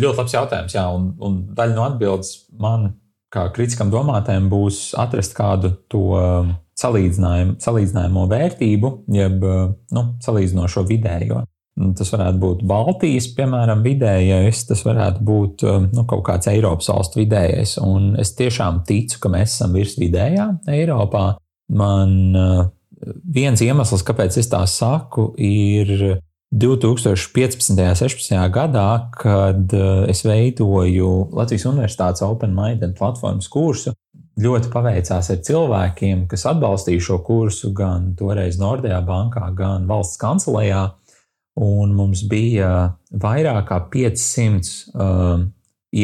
Ļoti labs jautājums, jā, un, un daļa no atbildes man kā kritiskam domātājam būs atrast kādu to um, salīdzinājumu, salīdzinājumu vērtību, jeb uh, nu, salīdzinošo vidējo. Tas varētu būt Baltijas, piemēram, vidējais, tas varētu būt um, nu, kaut kāds Eiropas valstu vidējais. Un es tiešām ticu, ka mēs esam virs vidējā Eiropā. Man uh, viens iemesls, kāpēc es tā saku, ir 2015. un 2016. gadā, kad eh, es veidoju Latvijas Universitātes Open Mind platformas kursu, ļoti paveicās ar cilvēkiem, kas atbalstīja šo kursu gan toreiz Nordea bankā, gan valsts kancelējā. Un mums bija vairāk kā 500 uh, eh,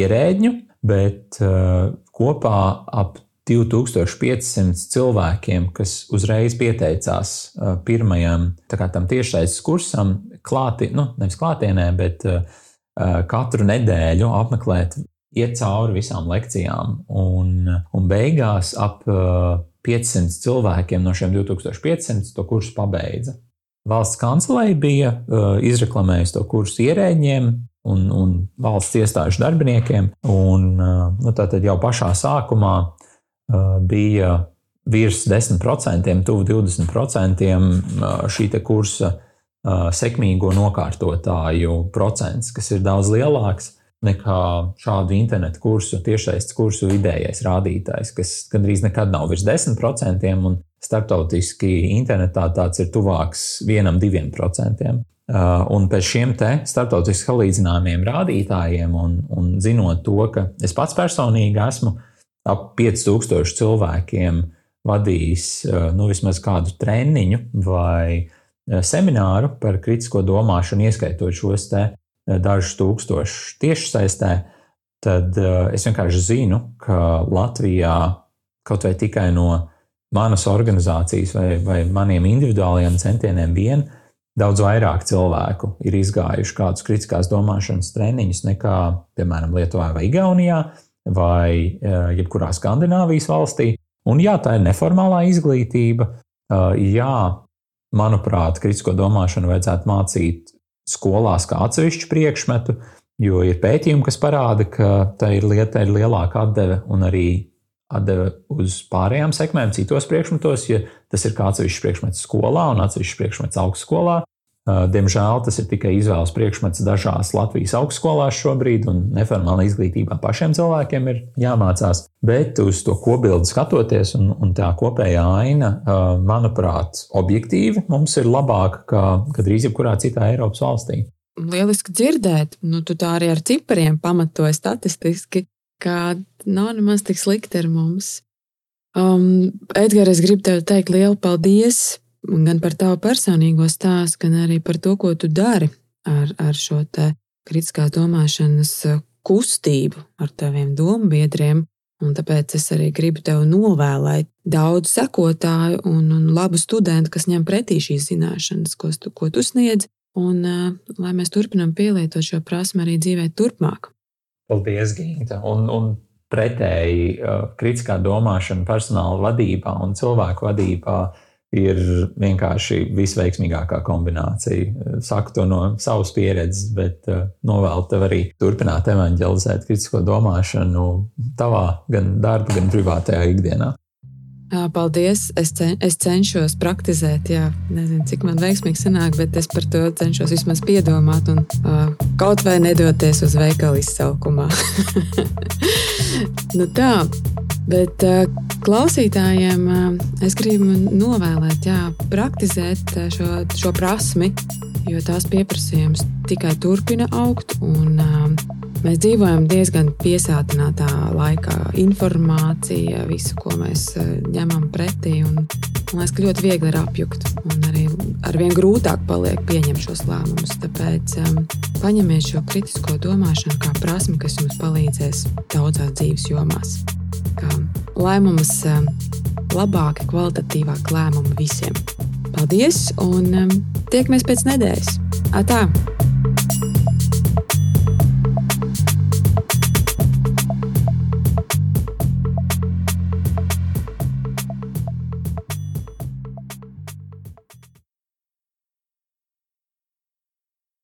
ierēģņu, bet uh, kopā ap 2500 cilvēkiem, kas uzreiz pieteicās uh, pirmajam tiešsaistes kursam, klāti, nu, nevis klātienē, bet uh, katru nedēļu apmeklēt, iet cauri visām lekcijām. Un, un beigās ap uh, 500 cilvēkiem no šiem 2500 to kursu pabeidza. Valsts kancelei bija uh, izreklamējusi to kursu ierēģiem un, un valsts iestāžu darbiniekiem. Un, uh, nu, tātad jau pašā sākumā uh, bija virs 10%, tuvu 20% šī kursa sekmīgo nokārtotāju procents, kas ir daudz lielāks nekā šādu internetu kursu, tiešsaistes kursu vidējais rādītājs, kas gandrīz nekad nav virs 10%, un starptautiski internetā tāds ir tuvāks vienam, diviem procentiem. Un pēc šiem starptautiski salīdzināmiem rādītājiem, un, un zinot to, ka es pats personīgi esmu ap 5000 cilvēkiem vadījis nu, vismaz kādu treniņu vai Eh, semināru par kritisko domāšanu, ieskaitot šos te eh, dažus tūkstošus tiešsaistē, tad eh, es vienkārši zinu, ka Latvijā kaut vai tikai no manas organizācijas vai, vai maniem individuālajiem centieniem vien daudz vairāk cilvēku ir izgājuši kādus kritiskās domāšanas treniņus nekā, piemēram, Lietuvā vai Igaunijā vai jebkurā Skandināvijas valstī. Un jā, tā ir neformālā izglītība. Jā, manuprāt, kritisko domāšanu vajadzētu mācīt skolās kā atsevišķu priekšmetu, jo ir pētījumi, kas parāda, ka tā ir lieta ir lielāka atdeve un arī atdeve uz pārējām sekmēm, citos priekšmetos, ja tas ir kā atsevišķs priekšmets skolā un atsevišķs priekšmets augstskolā. Diemžēl tas ir tikai izvēles priekšmets dažās Latvijas augstskolās šobrīd, un neformālā izglītībā pašiem cilvēkiem ir jāmācās. Bet uz to kopbildi skatoties, un, un tā kopējā aina, manuprāt, objektīvi mums ir labāka nekā gandrīz jebkurā citā Eiropas valstī. Lieliski dzirdēt, nu, tu tā arī ar cipariem pamatoji statistiski, ka nav nemaz tik slikti ar mums. Um, Edgars, es gribu tev teikt lielu paldies gan par tavu personīgo stāstu, gan arī par to, ko tu dari ar, ar šo kritiskās domāšanas kustību, ar taviem dombiedriem. Un tāpēc es arī gribu tev novēlēt daudz sekotāju un, un labu studentu, kas ņem pretī šīs zināšanas, ko tu, ko tu sniedz, un uh, lai mēs turpinām pielietot šo prasmu arī dzīvē turpmāk. Paldies, Gīta! Un, un pretēji uh, kritiskā domāšana personāla vadībā un cilvēku vadībā ir vienkārši visveiksmīgākā kombinācija. Saku to no savas pieredzes, bet uh, novēlu tev arī turpināt evanģelizēt kritisko domāšanu tavā gan darba, gan privātajā ikdienā. Paldies! Es, cen, es cenšos praktizēt, jā, nezinu, cik man veiksmīgi sanāk, bet es par to cenšos vismaz piedomāt un uh, kaut vai nedoties uz veikalu izsaukumā. nu tā, Bet uh, klausītājiem uh, es gribu novēlēt, jā, praktizēt uh, šo, šo prasmi, jo tās pieprasījums tikai turpina augt. Un, mēs dzīvojam diezgan piesātinātā laikā. Informācija, visu, ko mēs ņemam pretī. Un, man liekas, ka ļoti viegli ir apjukt. Un arī ar vien grūtāk paliek pieņemt šos lēmumus. Tāpēc um, paņemiet šo kritisko domāšanu kā prasmi, kas jums palīdzēs daudzās dzīves jomās ka lēmumus e, labāki, kvalitatīvāk lēmumi visiem. Paldies un e, tiekamies pēc nedēļas! Atā!